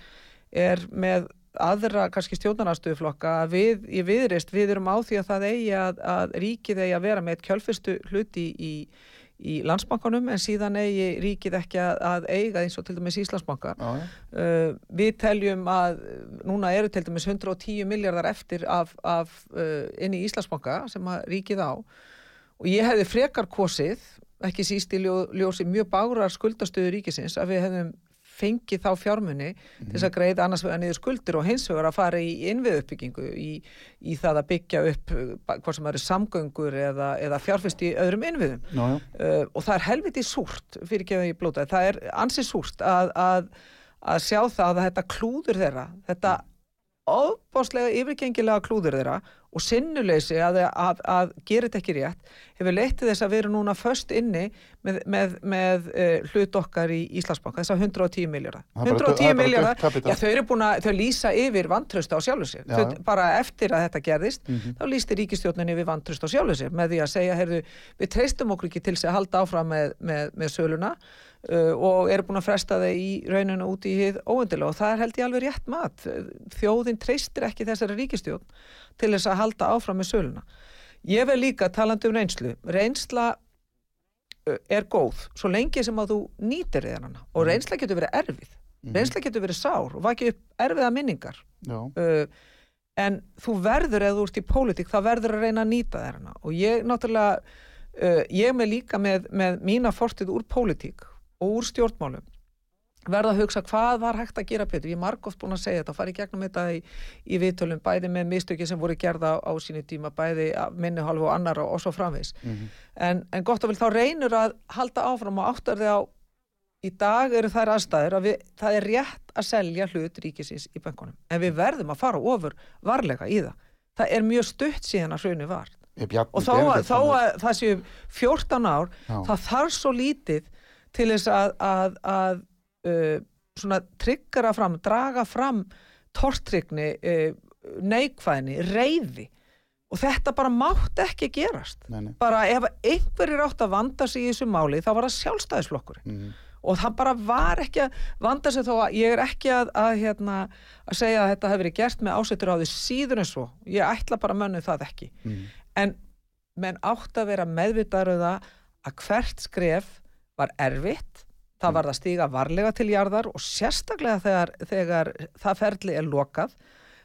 er með aðra kannski stjórnarnarstöðuflokka að við í viðreist við erum á því að það eigi að, að ríkið eigi að vera með kjölfyrstu hluti í, í landsbankanum en síðan eigi ríkið ekki að, að eiga eins og til dæmis Íslandsbanka. Uh, við teljum að núna eru til dæmis 110 miljardar eftir af, af uh, inn í Íslandsbanka sem að ríkið á og ég hefði frekar kosið ekki síst í ljó, ljósi mjög bárar skuldastöðu ríkisins að við hefðum fengið þá fjármunni til þess að greiða annars vegar niður skuldir og hins vegar að fara í innviðuppbyggingu í, í það að byggja upp uh, hvað sem eru samgöngur eða, eða fjárfest í öðrum innviðum. Uh, og það er helviti súrt fyrir ekki að ég blóta, það er ansi súrt að, að, að sjá það að þetta klúður þeirra, þetta ofbáslega yfirgengilega klúður þeirra og sinnuleysi að, að, að gera þetta ekki rétt hefur leitt til þess að erum núna först inni með, með, með uh, hlut okkar í Íslandsbanka, þess að 110 miljardar Það er bara- það er 110 bara miljardar, þau eru búin að þau lýsa yfir vantröst á Já, Þau, bara eftir að þetta gerðist Mhm. þá lýsti ríkistjórnin yfir vantröst á sjálfu sér með því að segja, heyrðu, við treystum okkur ekki til að halda áfram með, með, með söluna uh, og eru búin að fresta það í rauninu út í hið óendilega og það er held ég alveg rétt mat. Þjóðin treystir ekki þessari ríkistjórn til þess að halda áfram með söluna. Ég vel líka talandi um reynslu reynsla uh, er góð svo lengi sem að þú nýtir þér hana. Og reynsla getur verið erfið. Reynsla getur verið sár og vakið upp erfiða minningar. Uh, en þú verður eða þú ert í pólitík þá verður að reyna að nýta hana. Og ég náttúrulega uh, ég með líka með, með mína fortið úr pólitík og úr stjórnmálum verða að hugsa hvað var hægt að gera betur ég er margóft búin að segja þetta í gegnum þetta í, í viðtölum, bæði með mistöki sem voru gerða á, á sínu tíma, bæði minni hálfu og annara og svo framvis Mhm. en, en gott og vel þá reynur að halda áfram og áttar þið á í dag eru þær aðstæður að við, það er rétt að selja hlut ríkisins í bankunum en við verðum að fara ofur varlega í það það er mjög stutt síðan að hrunni var og þó að, að það séu 14 ár Já. það þarf svo lítið til þess að, að, að uh, svona tryggara fram, draga fram tortrygni, uh, neikvæðni, reyði og þetta bara mátt ekki gerast Nei, nei. bara ef einhverjir átt að vanda sig í þessu máli þá var það sjálfstæðisflokkur Mhm. og það bara var ekki að vanda sig þó að ég er ekki að, að, hérna, að segja að þetta hefur verið gert með ásettur á því síður en svo ég ætla bara mönnu það ekki Mhm. en menn átt að vera meðvitaður um að hvert skref var erfitt. Það var það stíga varlega til jarðar og sérstaklega þegar, þegar það ferli er lokað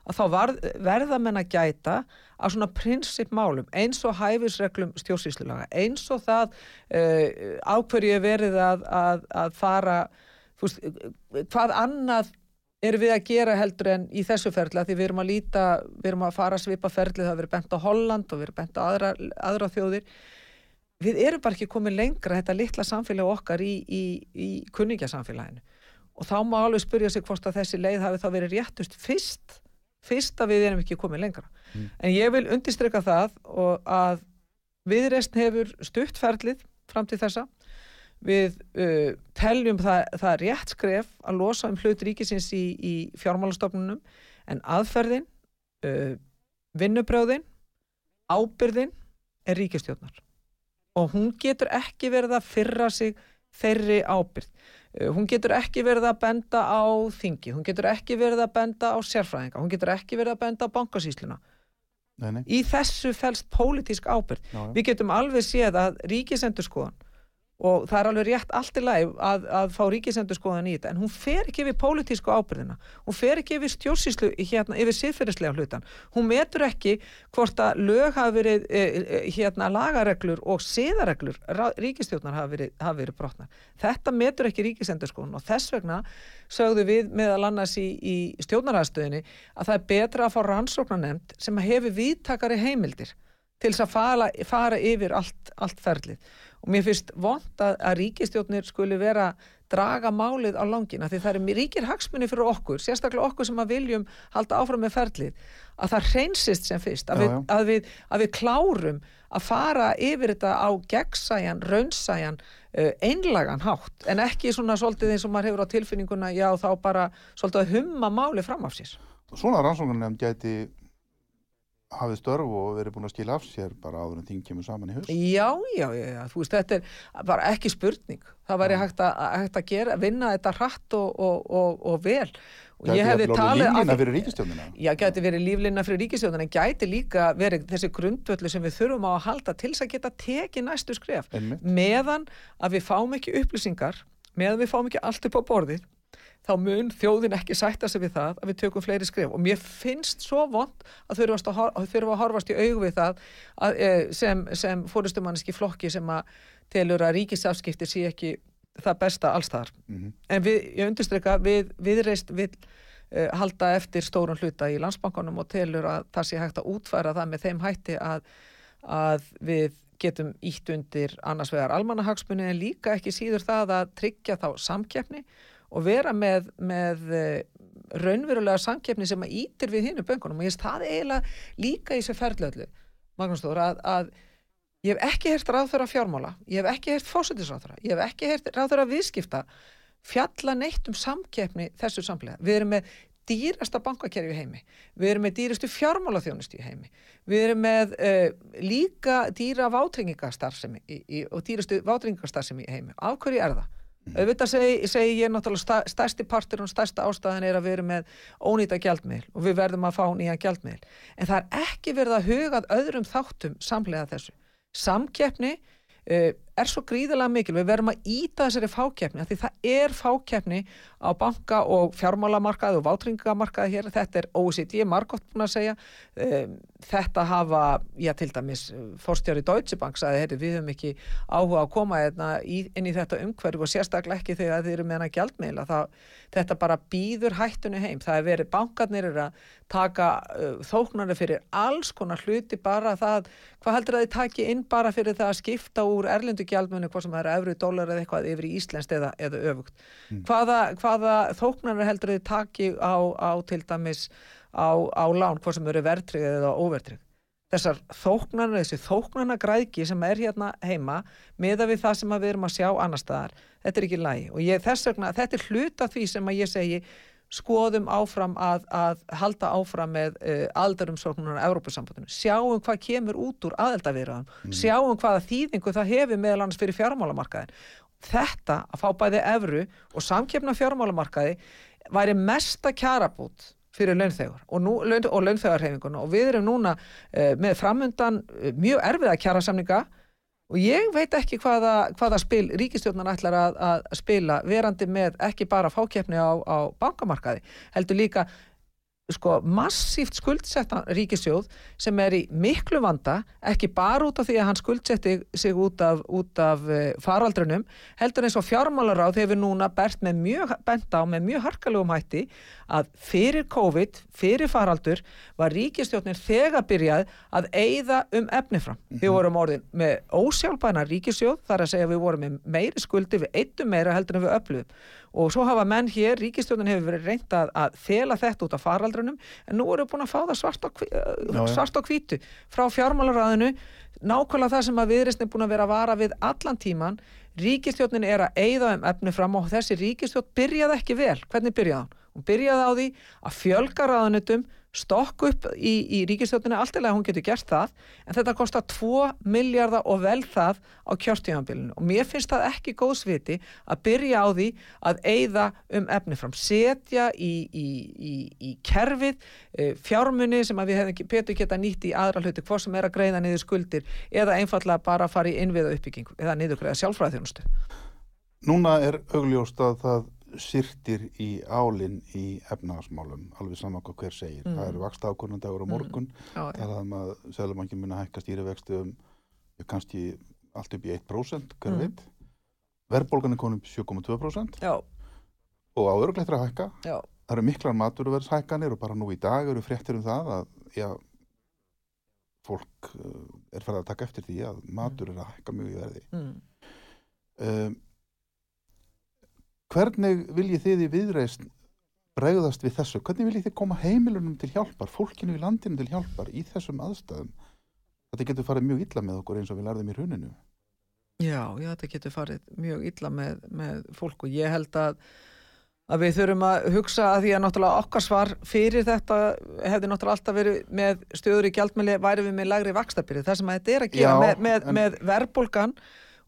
að þá var, verða menn að gæta á svona prinsipmálum eins og hæfisreglum stjórnsýslulaga eins og það uh, ákverju verið að, að, að fara veist, hvað annað erum við að gera heldur en í þessu ferli að því við erum að líta, við erum að fara að svipa ferli það verið bent á Holland og verið bent á aðra, aðra þjóðir við erum bara ekki komið lengra þetta litla samfélag okkar í, í, í kunningjasamfélaginu. Og þá má alveg spyrja sig hvort að þessi leið hafi þá verið réttust fyrst fyrst að við erum ekki komið lengra. Mm. en ég vil undistrykka það að viðreist hefur stuttferðlið fram til þessa. Við uh, teljum það, það rétt skref að losa um hlut ríkisins í, í fjármálastofnunum en aðferðin uh, vinnubröðin ábyrðin er ríkistjónar og hún getur ekki verið að fyrra sig þeirri ábyrð uh, hún getur ekki verið að benda á þingi, hún getur ekki verið að benda á sérfræðinga, hún getur ekki verið að benda á bankasýsluna Nei, nei. í þessu fælst pólitísk já. við getum alveg séð að ríkisendurskoðan og það er alveg rétt allt í læg að, að fá ríkisendurskoðan í þetta en hún fer ekki yfir pólitísku ábyrðina hún fer ekki yfir stjórnsýslu hérna, yfir siðferðislega hlutan hún metur ekki hvort að lög hafi verið e, e, hérna lagareglur og siðareglur ríkistjórnar hafi verið, verið brotnar. Þetta metur ekki ríkisendurskoðan og þess vegna sögðu við meðal annars í, í stjórnarhanstöðinni að það er betra að fá rannsóknarnemnd sem hefur viðtakari heimildir til þess að fara, fara yfir allt, allt ferlið og mér finnst vond að, að ríkistjórnir skuli vera draga málið á langina því það er ríkir hagsmunni fyrir okkur sérstaklega okkur sem að viljum halda áfram með ferlið að það reynsist sem fyrst að, Já, við, já. að, við, að við klárum að fara yfir þetta á gegnsæjan, raunsæjan uh, einlagan hátt en ekki svona svolítið eins og maður hefur á tilfinninguna já þá bara svolítið að humma málið fram af sér Svona rannsóknarnefnd gæti hafið störf og verið búin að skila af sér bara áður en þing kemur saman í haust. Já, já, já, já, þú veist, þetta er bara ekki spurning. Það væri hægt að, hægt að gera, vinna þetta hratt og, og, og, og vel. Og Gæti ég hefði talið líflína að- fyrir ríkistjónina. Já, gæti verið líflinna fyrir ríkisjóðan en gæti líka verið þessi grundvöldu sem við þurfum á að halda til þess að geta tekið næstu skref Einmitt. meðan að við fáum ekki upplýsingar meðan við fáum ekki allt upp á borðið þá mun þjóðin ekki sætta sig við það að við tökum fleiri skref og mér finnst svo vond að þurfum að, horfast í augu við það að, eh, sem, sem fórustumanniski flokki sem að telur að ríkisafskipti sé ekki það besta allstaðar Mhm. en við, ég undirstryka, við, viðreist vil uh, halda eftir stórun hluta í landsbankanum og telur að það sé hægt að útfæra það með þeim hætti að, að við getum ítt undir annars vegar almannahagsmunni en líka ekki síður það að tryggja þá samkeppni og vera með, með uh, raunverulega samkeppni sem að ítir við hinnu böngunum og ég veist það eiginlega líka í þessu ferðlöðlu Magnús Þór að, að ég hef ekki heyrt ráðþöra fjármála, ég hef ekki heyrt fósutisráðþöra, ég hef ekki heyrt ráðþöra viðskipta fjalla neitt um samkeppni þessu samfélag. Við erum með dýrasta bankakerfi heimi, við erum með dýrastu fjármálaþjónustu í heimi, við erum með uh, líka dýra í, og dýrastu vátringingastarfsemi í heimi. Af hverju er það? Auðvitað segi, segi ég náttúrulega stærsti partur og stærsta ástæðan er að erum með ónýta gjaldmiðl og við verðum að fá nýja gjaldmiðl. En það er ekki verið að hugað öðrum þáttum samlega þessu. Samkeppni uh, er svo gríðilega mikil, við verðum að íta þessari fákeppni, af því það er fákeppni á banka og fjármálamarkaði og vátringamarkaði hér, þetta er OECD margótt búin að segja, um, þetta hafa, já til dæmis fórstjóri Deutsche Bank sagði, heyrðu, við höfum ekki áhuga að koma hérna í, inn í þetta umhverju og sérstaklega ekki þegar þið eru með hana gjaldmiðla, það, þetta bara býður hættunni heim, það er verið, bankarnir eru að taka uh, þóknarnir fyrir alls konar hluti bara það, hvað heldur að þið taki inn bara fyrir það að skipta úr erlendu gjaldmunni, hvað sem það eru efri dólar eða eitthvað yfir í Íslenskt eða, eða öfugt. Hvaða, hvaða þóknarnir heldur þið taki á, á til dæmis á, á lán, hvað sem eru verðtrygg eða óverðtrygg. Þessar þóknarnir, þessi þóknarnagræðki sem er hérna heima, miða við það sem við erum að sjá annar staðar, þetta er ekki lægi og ég, þess vegna, þetta er hluta því sem að ég segi skoðum áfram að, að halda áfram með uh, aldarumsóknunar á Evrópusambandinu. Sjáum hvað kemur út úr aðeldavirðan. Sjáum hvaða þýðingu það hefur meðal annars fyrir fjármálamarkaðin. Þetta að fá bæði evru og samkefna fjármálamarkaði væri mesta kjarabút fyrir launþegur og, laun, og launþegarhefinguna og við erum núna uh, með framundan uh, mjög erfiða kjarasamninga og ég veit ekki hvaða, hvaða spil ríkistjórnan ætlar að, að spila verandi með ekki bara fákeppni á, á bankamarkaði heldur líka sko massíft skuldsetta ríkisjóð sem er í miklu vanda ekki bara út af því að hann skuldsetti sig út af, út af uh, faraldrunum heldur eins og fjármálaráð hefur núna með mjög, bent á með mjög harkalegum hætti að fyrir COVID, fyrir faraldur var ríkistjórnir þegar byrjað að eigða um efni fram. Við vorum orðin með ósjálfbæna ríkisjóð, þar að segja við vorum með meiri skuldi, við eittum meira heldur en við öfluðum og svo hafa menn hér, ríkistjórnin hefur verið reynd að, fela þetta út af faraldrunum en nú eru búin að fá það svart á, já. svart á hvítu frá fjármálaráðinu nákvæmlega það sem að viðreisn er búin að vera að vara við allan tíman ríkistjórnin er að eigða um efni fram og þessi ríkistjórn byrjaði ekki vel hvernig byrjaði hann? Hún byrjaði á því að fjölga ráðanutum stokk upp í, í ríkistjórninu alltilega hún getur gert það en þetta kostar 2 miljardar og vel það á kjörtíðanbílinu og mér finnst það ekki góðsviti að byrja á því að eigða um efni fram setja í, í, í, kerfið e, fjármunni sem við hefðum ekki betur geta nýtt í aðra hluti hvort sem er að greiða niður skuldir eða einfallega bara að fara í innviða uppbyggingu eða niður greiða sjálfræðþjónustu Núna er augljóst að það syrtir í álinn í efnagasmálum, alveg saman hvað hver segir. Mm. Það eru vaksta ákvörnundagur á morgun, Já, það er um að Sælumankin muni hækka stýrivexti um ja, kannski allt upp í 1% hver Mm. veit. Verðbólgan er konum 7,2% já, og á örgleitur að hækka. já, Það eru miklar maturverðshækkanir og bara nú í dag eru fréttir um það að já, fólk uh, er farið að taka eftir því að matur er að hækka mjög í verði. mm. Um, hvernig viljið þið í viðreist bregðast við þessu? Hvernig viljið þið koma heimilunum til hjálpar, fólkinu í landinu til hjálpar í þessum aðstæðum? Þetta getur farið mjög illa með okkur eins og við lærðum í hruninu. Já, já, þetta getur farið mjög illa með, með fólk og ég held að, að við þurfum að hugsa að því að náttúrulega okkar svar fyrir þetta hefði náttúrulega alltaf verið með stöður í gjaldmæli væri við með lægri vakstabyrði það sem að þetta er að gera Já, með, með, en- með verðbólgan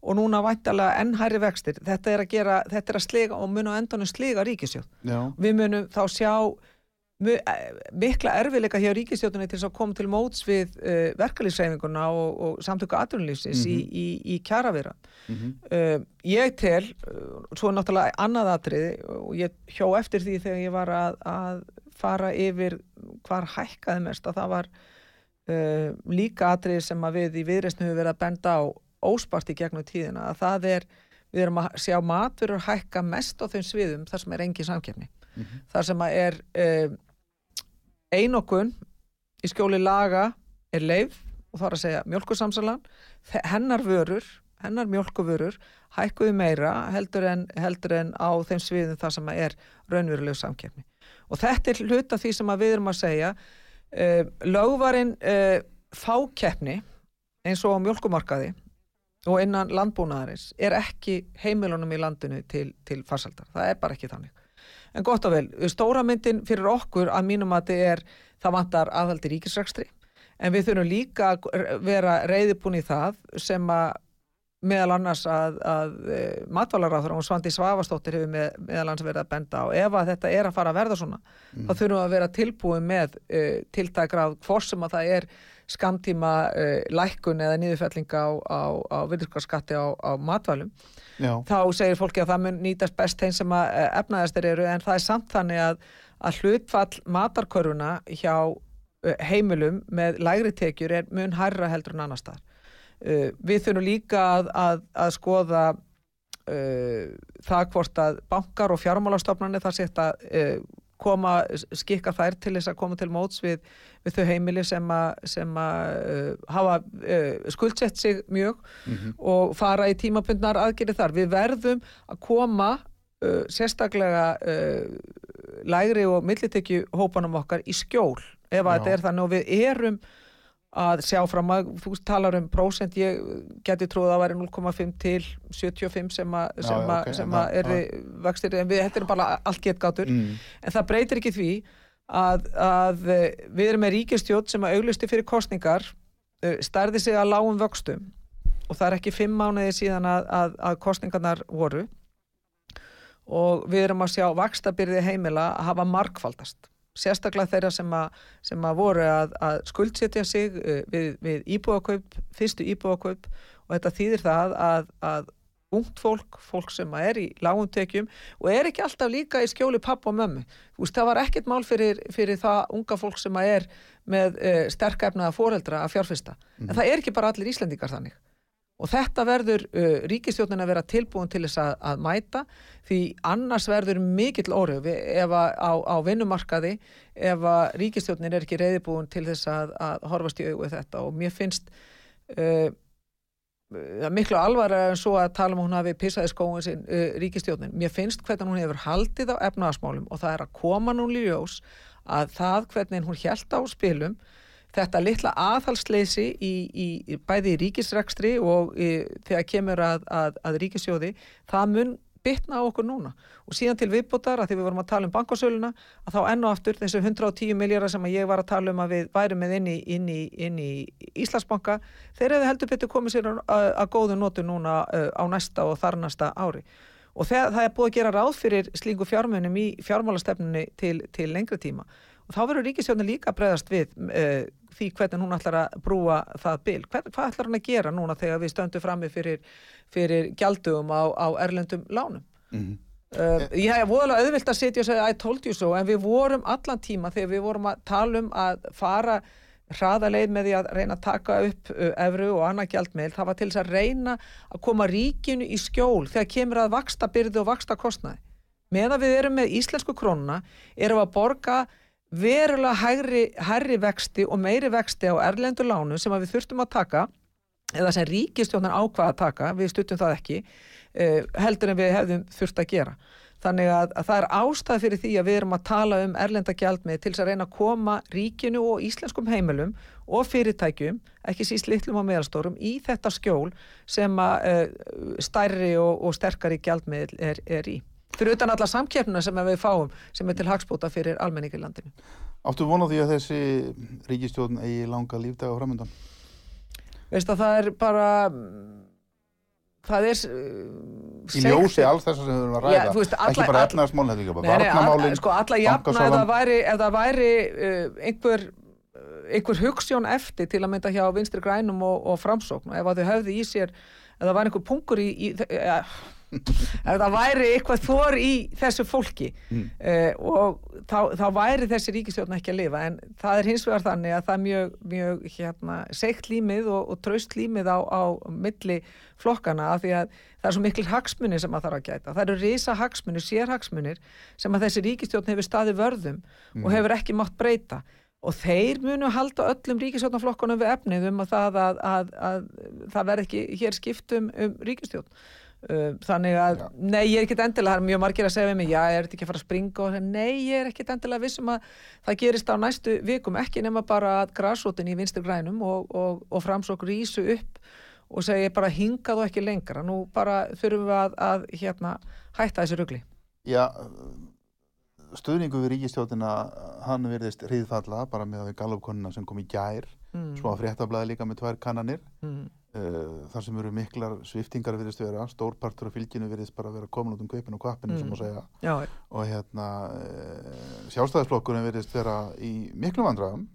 og núna væntalega enn hærri vextir. Þetta er að gera, þetta er að sliga og mun á endanum sliga ríkisjóð Já, við munum þá sjá eh, mikla erfiðleika hjá ríkistjórnunni til að koma til móts við uh, verkalýsreifinguna og, og samtöku atvinnulífsins í, í, í kjaravera. mm Uh, ég tel, svo náttúrulega annað atriði og ég hjó eftir því þegar ég var að, að fara yfir hvar hækkaði mest að það var uh, líka atriði sem að við í viðreistinu hefur verið að benda á óspart í gegnum tíðina að það er, við erum að sjá matverur hækka mest á þeim sviðum þar sem er engin samkeppni. Mhm. þar sem að er um, einokun í skjóli laga er leif og það er að segja mjölkusamsalan hennar vörur, hennar mjölkuvörur hækkuðu meira heldur en, heldur en á þeim sviðum þar sem að er raunveruleg samkeppni. Og þetta er hluta því sem við erum að segja uh, lögvarinn uh, fákeppni eins og á mjölkumarkaði og innan landbúnaðarins er ekki heimilunum í landinu til, til farsaldar, það er bara ekki þannig. En gott og vel, stóra myndin fyrir okkur að mínum að þetta er, það vantar aðhaldi ríkisrækstri, en við þurfum líka að vera reyðibúin í það sem að meðal annars að, að e, matválaráður og Svandi Svavastóttir hefur með, meðal annars verið að benda á. Ef að þetta er að fara að verða svona, þá þurfum við að vera tilbúin með e, tiltækrað hvort sem að það er skamtíma e, lækkun eða niðurfelling á, á, á virðskarskatti á, á matvælum já, þá segir fólki að það mun nýtast best þeim sem að eh, efnaðastir eru en það er samt þannig að, að hlutfall matarkörfuna hjá eh, heimilum með lægri tekjur er mun hærra heldur en annar staðar. Uh, við þurfum líka að, að, að skoða uh, það hvort að bankar og fjármálastofnarnir það uh, koma, skikka þær til þess að koma til móts við, við þau heimili sem að, uh, hafa uh, skuldsett sig mjög mhm, og fara í tímabundnar aðgerið þar. Við verðum að koma uh, sérstaklega uh, lægri og millitekju hópanum okkar í skjól ef að þetta er þannig. Og við erum að sjá fram að, þú talar um prósent, ég geti trúið að það væri 0,5 til 75 sem að, sem að, ok, sem en að það- er vextir, en við, þetta er bara allt getgátur mm, en það breytir ekki því að, að við erum með ríkistjótt sem að auglisti fyrir kostningar eh, stærði sig að lágum vöxtum. Og það er ekki fimm mánuði síðan að, að, að kostningarnar voru. Og við erum að sjá vakstabyrði heimila að hafa markfaldast sérstaklega þeirra sem að, sem að voru að, að skuldsetja sig uh, við, við íbúakaup, fyrstu íbúakaup og þetta þýðir það að, að ungt fólk, fólk sem er í lágum tekjum og er ekki alltaf líka í skjóli pappa og mömmu. Þú veist, það var ekkert mál fyrir, fyrir það unga fólk sem er með uh, sterkefnaða foreldra að fjárfesta. En það er ekki bara allir Íslendingar þannig. Og þetta verður uh, ríkistjórnin að vera tilbúin til þess að, að mæta því annars verður mikill orðu ef að á, á vinnumarkaði ef að ríkistjórnin er ekki reyðibúin til þess að, að horfast í augu þetta og mér finnst uh, er miklu alvara en svo að tala um hún hafi pissaði skóin sin uh, ríkistjórnin. Mér finnst hvernig hún hefur haldið á efnaðasmálum og það er að koma nú ljós að það hvernig hún held á spilum þetta litla aðhalsleysi í, í, bæði í ríkisrekstri og í, þegar kemur að, að, að ríkisjóði, það mun bitna á okkur núna. Og síðan til viðbútar að því við vorum að tala um bankasöluna að þá enn og aftur þessu 110 miljardar sem ég var að tala um að við værum með inn í, inn í, inn í Íslandsbanka þeir hefur heldur betur komið sér að, að góðu nótu núna uh, á næsta og þar næsta ári. Og það, það er búið að gera ráð fyrir slíku fjármunum í fjármálastefnunni til, til lengri tíma. Og þá verður ríkisjónin líka bregðast við uh, því hvernig hún ætlar að brúa það bil. Hvað, hvað ætlar hann að gera núna þegar við stöndum frammi fyrir, fyrir gjaldugum á, á erlendum lánum? Mm -hmm. uh, ég hef voðalega auðvilt að sitja og segja I told you so en við vorum allan tíma þegar við vorum að tala um að fara hraðaleið með því að reyna að taka upp uh, efru og annað gjaldmeil, það var til þess að reyna að koma ríkinu í skjól þegar kemur að vaksta byrði og vaksta kostnaði. Meðan við erum með íslensku krónuna, erum að borga verulega hægri, hægri vexti og meiri vexti á erlendur lánu sem við þurftum að taka eða sem ríkistjónan ákvaða að taka, við stuttum það ekki uh, heldur en við hefðum þurft að gera. Þannig að, að það er ástæð fyrir því að við erum að tala um erlenda gjaldmið til þess að reyna að koma ríkinu og íslenskum heimilum og fyrirtækjum, ekki síst litlum og meðalstórum í þetta skjól sem að uh, stærri og, og sterkari gjaldmið er, er í fyrir utan alla samkjörnuna sem við fáum sem er til hagspóta fyrir almenningi landinu. Áttu vonað því að þessi ríkistjórn eigi langa lífdaga framöndan? Veist að það er bara það er í ljósi alls þess að við höfum að ræða já, veist, alla, ekki bara ekki bara varnamálinn sko alla jafna ef það væri, ef það væri uh, einhver einhver hugssjón eftir til að mynda hjá vinstri grænum og, og framsókn og ef þau höfðu í sér ef það var einhver punkur í, í ef það væri eitthvað þor í þessu fólki mm. uh, og þá, þá væri þessi ríkistjórn ekki að lifa en það er hins vegar þannig að það er mjög, mjög hérna, seikt límið og, og traust límið á, á milli flokkana af því að það er svo mikil hagsmunir sem að það þarf að gæta. Það eru risa hagsmunir, sérhagsmunir sem að þessi ríkistjórn hefur staði vörðum mm. og hefur ekki mátt breyta og þeir munu halda öllum ríkistjórnaflokkunum við efnið um að það, að, að, að, það verð ekki hér skiptum um ríkistjórn Uh, þannig að, já. nei, ég er ekkert endilega það er mjög margir að segja við mig, já, ég er ekki að fara að springa og nei, ég er ekkert endilega vissum að það gerist á næstu vikum, ekki nema bara að græsótin í vinstur grænum og, og, og framsók rýsu upp og segja bara hingað og ekki lengra. Nú bara þurfum við að, að hérna, hætta þessu rugli. Já, stuðningu við ríkistjóðina hann verðist hriðfalla bara með að við galupkonuna sem kom í gær mm. að fréttablaði líka með tvær kannanir mm Uh, þar sem eru miklar sviftingar virðist vera, stórpartur af fylginu virðist bara vera komin út um kaupinu og kvapinu mm. sem að segja Já. og hérna uh, sjálfstæðisflokkurinn virðist vera í miklu vandraðum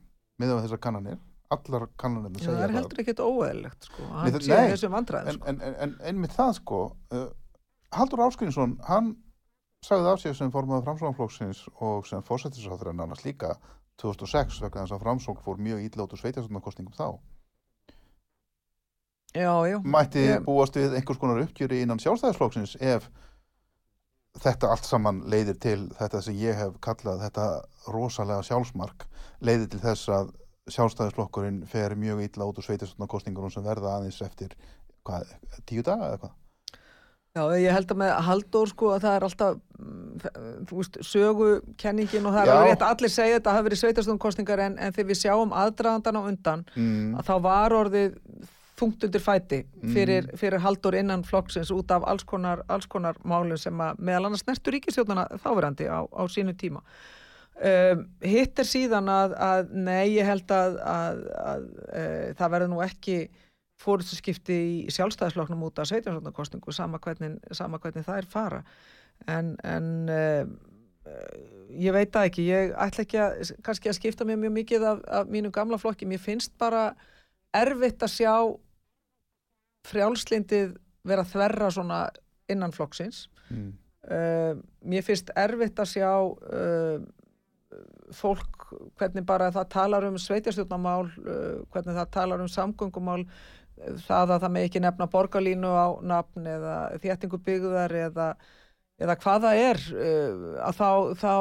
með þessar kannanir allar kannanir Já, það er heldur ekkert óeðlegt sko, hann sé þessum vandraðum sko. En, en, en, en með það sko uh, Haldur Áskrinsson, hann sagði af sig sem formuða framsóknarflokksins og sem fórsættisáþur en annars líka 2006 vegna þess að framsókn fór mjög ídlótu sveitastunarkostningum þá já, já. mætti ég... búast við einhvers konar uppgjöri innan sjálfstæðisflokksins ef þetta allt saman leiðir til þetta sem ég hef kallað þetta rosalega sjálfsmark leiðir til þess að sjálfstæðisflokkurinn fer mjög illa út úr sveitistunarkostningunum sem verða aðeins eftir hvað, tíu daga eða hvað Já, ég held að með Halldór sko að það er alltaf, mm, þú veist, sögukenningin og það er rétt að allir segja þetta að það hafi verið sveitastunarkostningar en, en þegar við sjáum aðdraðandan á undan mm. að þá var orðið þungt undir fæti fyrir, mm. fyrir haldur innan flokksins út af alls konar, alls konar málun sem að meðal annars nertu ríkistjóðana þáverandi á, á sínu tíma. Um, hitt er síðan að, að nei, ég held að, að, að e, það verður nú ekki fórhundskipti í sjálfstæðisflokknum út af sveitjánsvöldnarkostningu sama sama hvernig það er fara. En, en e, ég veit það ekki, ég ætla ekki að kannski að skipta mér mjög mikið af, af mínu gamla flokki, mér finnst bara erfitt að sjá frjálslindið vera þverra svona innan flokksins. Mm. uh, mér finnst erfitt að sjá uh, fólk hvernig bara það talar um sveitjastjórnamál uh, hvernig það talar um samgöngumál. uh, það að það með ekki nefna borgarlínu á nafn eða þéttingu byggðar eða, eða hvað það er uh, að þá, þá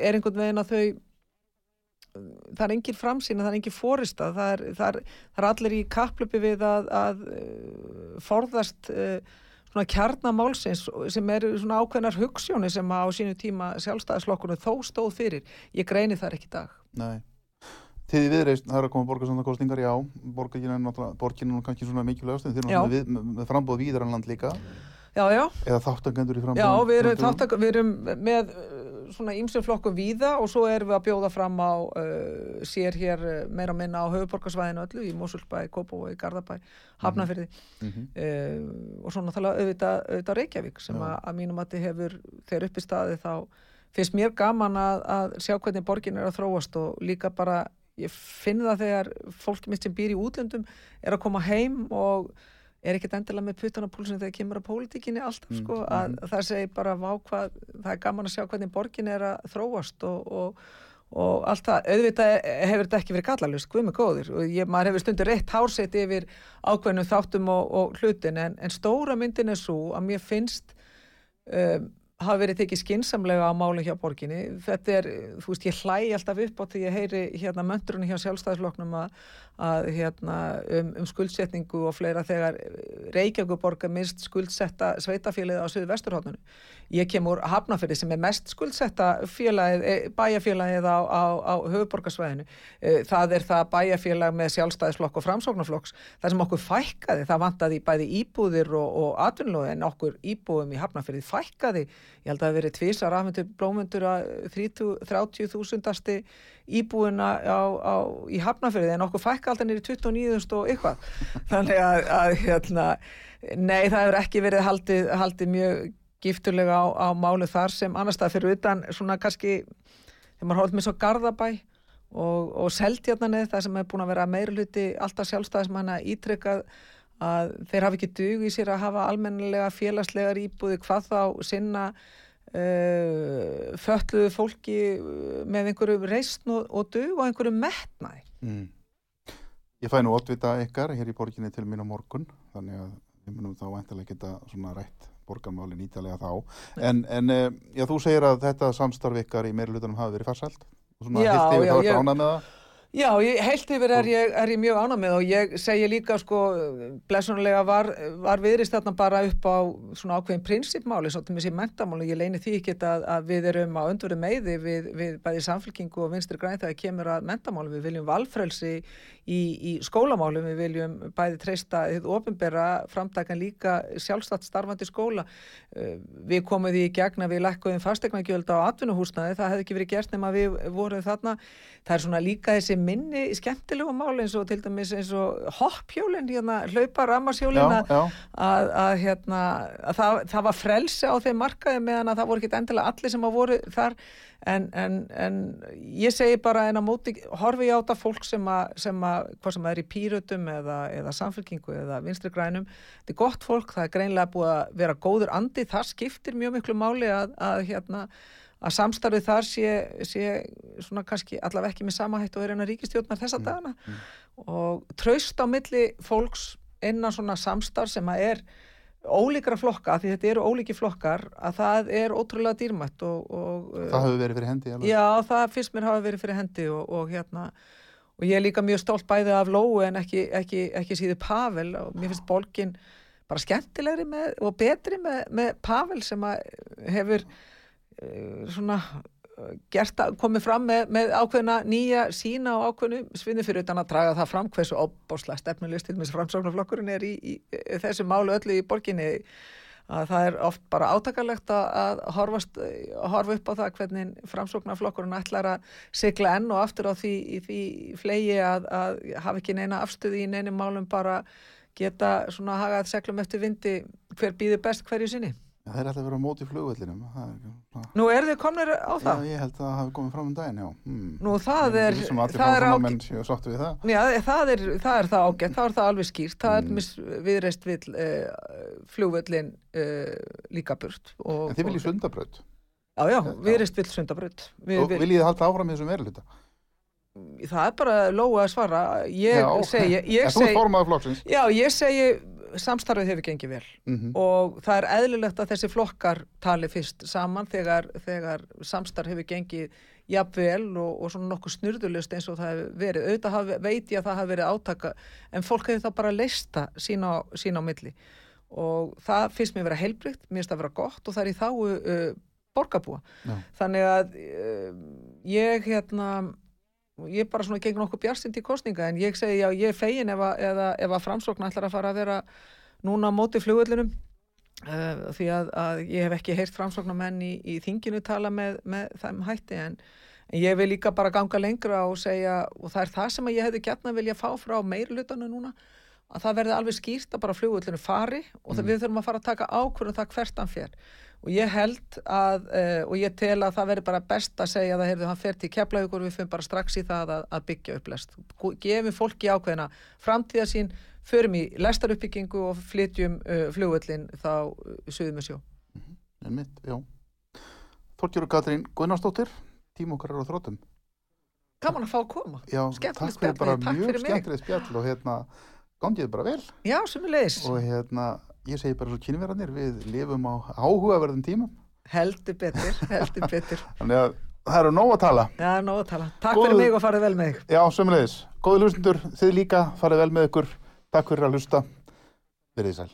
er einhvern veginn að þau það er engin framsýn það er engin fórista það er, það er, það er allir í kaplöpi við að, að uh, forðast uh, svona kjarnamálsins sem eru svona ákveðnar hugssjóni sem á sínu tíma sjálfstæðislokkunum þó stóð fyrir. Ég greini þar ekki dag. Nei. Þið viðreist, það er að koma borgarstofnarkostingar, já, borgin er náttúrulega kannski svona mikilvægast, en þið er náttúrulega við, með, með frambóð víðaranland líka. Já, já. Eða þáttangendur í frambóð. Já, við erum, þáttak, við erum með svona ímsum flokkum víða og svo erum við að bjóða fram á uh, sér hér uh, meira minna á höfuborgarsvæðinu öllu í Mosulbæ, Kópavói, Garðabæ Hafnafyrði mm -hmm. uh, og svo náttúrulega auðvitað, auðvitað Reykjavík sem að, að mínum að þið hefur þegar upp finnst mér gaman að, að sjá hvernig borgin er að þróast og líka bara ég finn það þegar fólk mitt sem býr í útlöndum er að koma heim og er ekkert endilega með puttan á púlsinu þegar kemur á pólitíkinni alltaf sko, mm, að mm. það segir bara vákvað, það er gaman að sjá hvernig borgin er að þróast og, og, og allt það, auðvitað hefur þetta ekki verið gallalust, hvað með góðir og ég, maður hefur stundur rétt hársett yfir ákveðnum þáttum og, og hlutin en, en stóra myndin er svo að mér finnst um, hafa verið tekið skinsamlega á málinn hjá borginni. Þetta er, þú veist, ég hlæ alltaf upp á því ég heyri hérna möndrunni hjá sjálfstæðsloknum að, að hérna um, um skuldsetningu og fleira þegar Reykjavíkuborg er minnst skuldsetta sveitafélagið á söðu vesturhóttinu. Ég kemur Hafnafjörði sem er mest skuldsetta félagið, bæjafélagið á, á, á höfuborgarsvæðinu. E, það er það bæjafélag með sjálfstæðslokk og framsóknarflokks. Það sem okkur fækkaði, það vantaði bæði íbúðir og, og atvinnlóði en okkur íbúðum í Hafnafjörði fækkaði ég held að það verið tvísar afhendur blómundur að 30.000 íbúina á, á, í Hafnafjörði en okkur fækka alltaf nýri 29.000 og eitthvað þannig að, að hérna, nei það hefur ekki verið haldið, haldið mjög gifturlega á, á málu þar sem annar stað fyrir utan svona kannski þegar maður hóðið með svo Garðabæ og, og Seltjarnanið það sem hefur búin að vera meirluti alltaf sjálfstæðismanna ítrykkað að þeir hafi ekki dug í sér að hafa almennilega félagslegar íbúði hvað þá sinna uh, fölluðu fólki uh, með einhverju reysn og, og dug og einhverju metnæ mm. Ég fæ nú oddvita ykkar hér í borginni til mín á morgun þannig að við munum þá endilega geta svona rætt borgamálin ítalega þá. En, en uh, já, þú segir að þetta samstarf ykkar í meirulutunum hafi verið farsælt og svona já, hilti við þá ég... ánað með það Já, ég, heilt yfir er ég, er ég mjög ánað með og ég segi líka sko, blessunlega var, var viðrist þarna bara upp á svona ákveðin prinsipmáli, svona mér sé mentamáli, ég leini því ekki að, að við erum á öndverðu meiði við, við bæði samfélkingu og vinstri græn þegar kemur að mentamáli, við viljum valfrelsi í, í skólamálum, við viljum bæði treysta þið ofinbera framtakan líka sjálfstætt starfandi skóla, uh, við komum því í gegna við lekkuðum fastegnagjöld á atvinnuhúsnaði, það hefði ekki verið gert þessi minni skemmtilegu máli eins og til dæmis eins og hoppjólinn hérna, hlaupa rammarshjólinn að, að, að, hérna, að það, það var frelsi á þeim markaði meðan að það voru ekki endilega allir sem að voru þar. En, en, en ég segi bara en á móti horfi ég á þetta fólk sem að, sem að hvað sem er í pýrutum eða, eða samfélkingu eða vinstri grænum þetta er gott fólk, það er greinlega búið að vera góður andi, það skiptir mjög miklu máli að hérna að samstarfið þar sé, sé svona kannski allaveg ekki með samahætt og er eina ríkistjórnar þessa mm, dagana mm. og traust á milli fólks innan svona samstarf sem að er ólíkra flokka, því þetta eru ólíki flokkar að það er ótrúlega dýrmætt og, og Það hefur verið fyrir hendi alveg. Já, það fyrst mér hafa verið fyrir hendi og, og hérna og ég er líka mjög stolt bæðið af Lóu en ekki, ekki, ekki síðu Pavel og mér finnst bólkin bara skemmtilegri með, og betri með, með Pavel sem hefur Eh, svona eh, gert komið fram með, með ákveðna nýja sína og ákveðnu svinni fyrir utan að draga það fram hversu óbáslega stefnulist til og með framsáknarflokkurinn er í, í, í þessu málu öllu í borginni að það er oft bara átakalegt að horfast, horfa upp á það hvernig framsóknarflokkurinn ætlar að sigla enn og aftur á því, því flegi að, að hafa ekki neina afstöði í neina málum bara geta svona hagað seglum eftir vindi hver býður best hverju sinni Það er alltaf að vera á móti flugvellinum. Það er, Nú er þið komnir á já, það? ég held að það hafi komið fram um daginn, já. Hmm. Nú það er, Sem allir það er fráfram ágætt. menn séu sáttu við það. Já, það er, það er það ágætt, það er það alveg skýrt, það er Mm. mis, viðreist vill uh, flugvöllin uh, líka burt. Og, En þið viljið sundabraut. Já, já, Já. viðreist vill sundabraut. Við, Og við, viljið þið halda áfram í þessum veruleita? það er bara lóa að svara. Ég Já. segi, ég En þú ert segi, formaður flokksins. já, ég segi samstarfið hefur gengið vel Mm og það er eðlilegt að þessi flokkar tali fyrst saman þegar, þegar samstarf hefur gengið jafnvel og, og svona nokkuð snurðulust eins og það hefur verið. Auðvitað hafi, veit ég að það hafi verið átaka en fólk hefur það bara leista sín á, sín á milli og það finnst mér vera heilbrygt, mér finnst það vera gott og það er í þáu uh, borgarbúa. Já. Þannig að uh, ég hérna ég er bara svona gegn okkur bjarsind í kostninga en ég segi já, ég er fegin ef að, eða, ef að framsókn ætlar að fara að vera núna á móti flugvöllunum uh, því að, að ég hef ekki heyrt framsóknarmenn í, í þinginu tala með, með þeim hætti en, en ég vil líka bara ganga lengra og segja og það er það sem ég hefði gætna vilja fá frá meirlutanu núna að það verði alveg skýrt að bara flugvöllunum fari og það við þurfum að fara að taka ákvörðum það hvert hann fer og ég held að uh, og ég tel að það verði bara best að segja að heyrðu, hann fer til keflaugur við fyrir bara strax í það að, að byggja upp lest. Gefum fólki ákveðina framtíða sín förum í lestaruppbyggingu og flytjum uh, flugvöllin þá uh, suðum við sjó. Einmitt, já. Þorgjörur Katrín Gunnarsdóttir, tím okkar er á þróttum. gaman að fá að koma. Já, Skemmtilegt takk fyrir spjall, bara mjög skemmtilegt spjall og hérna, gangið bara vel. Já, sem er leiðis, og hérna, ég segi bara svo kynverðanir, við lifum á áhugaverðum tímum, heldur betur heldur betur, þannig að það eru nóg að tala. já, nóg að tala takk Góðu- fyrir mig og farið vel með þig Já, sömulegis. Góði hlustundur, þið líka, farið vel með ykkur. Takk fyrir að hlusta. Verðið sæl.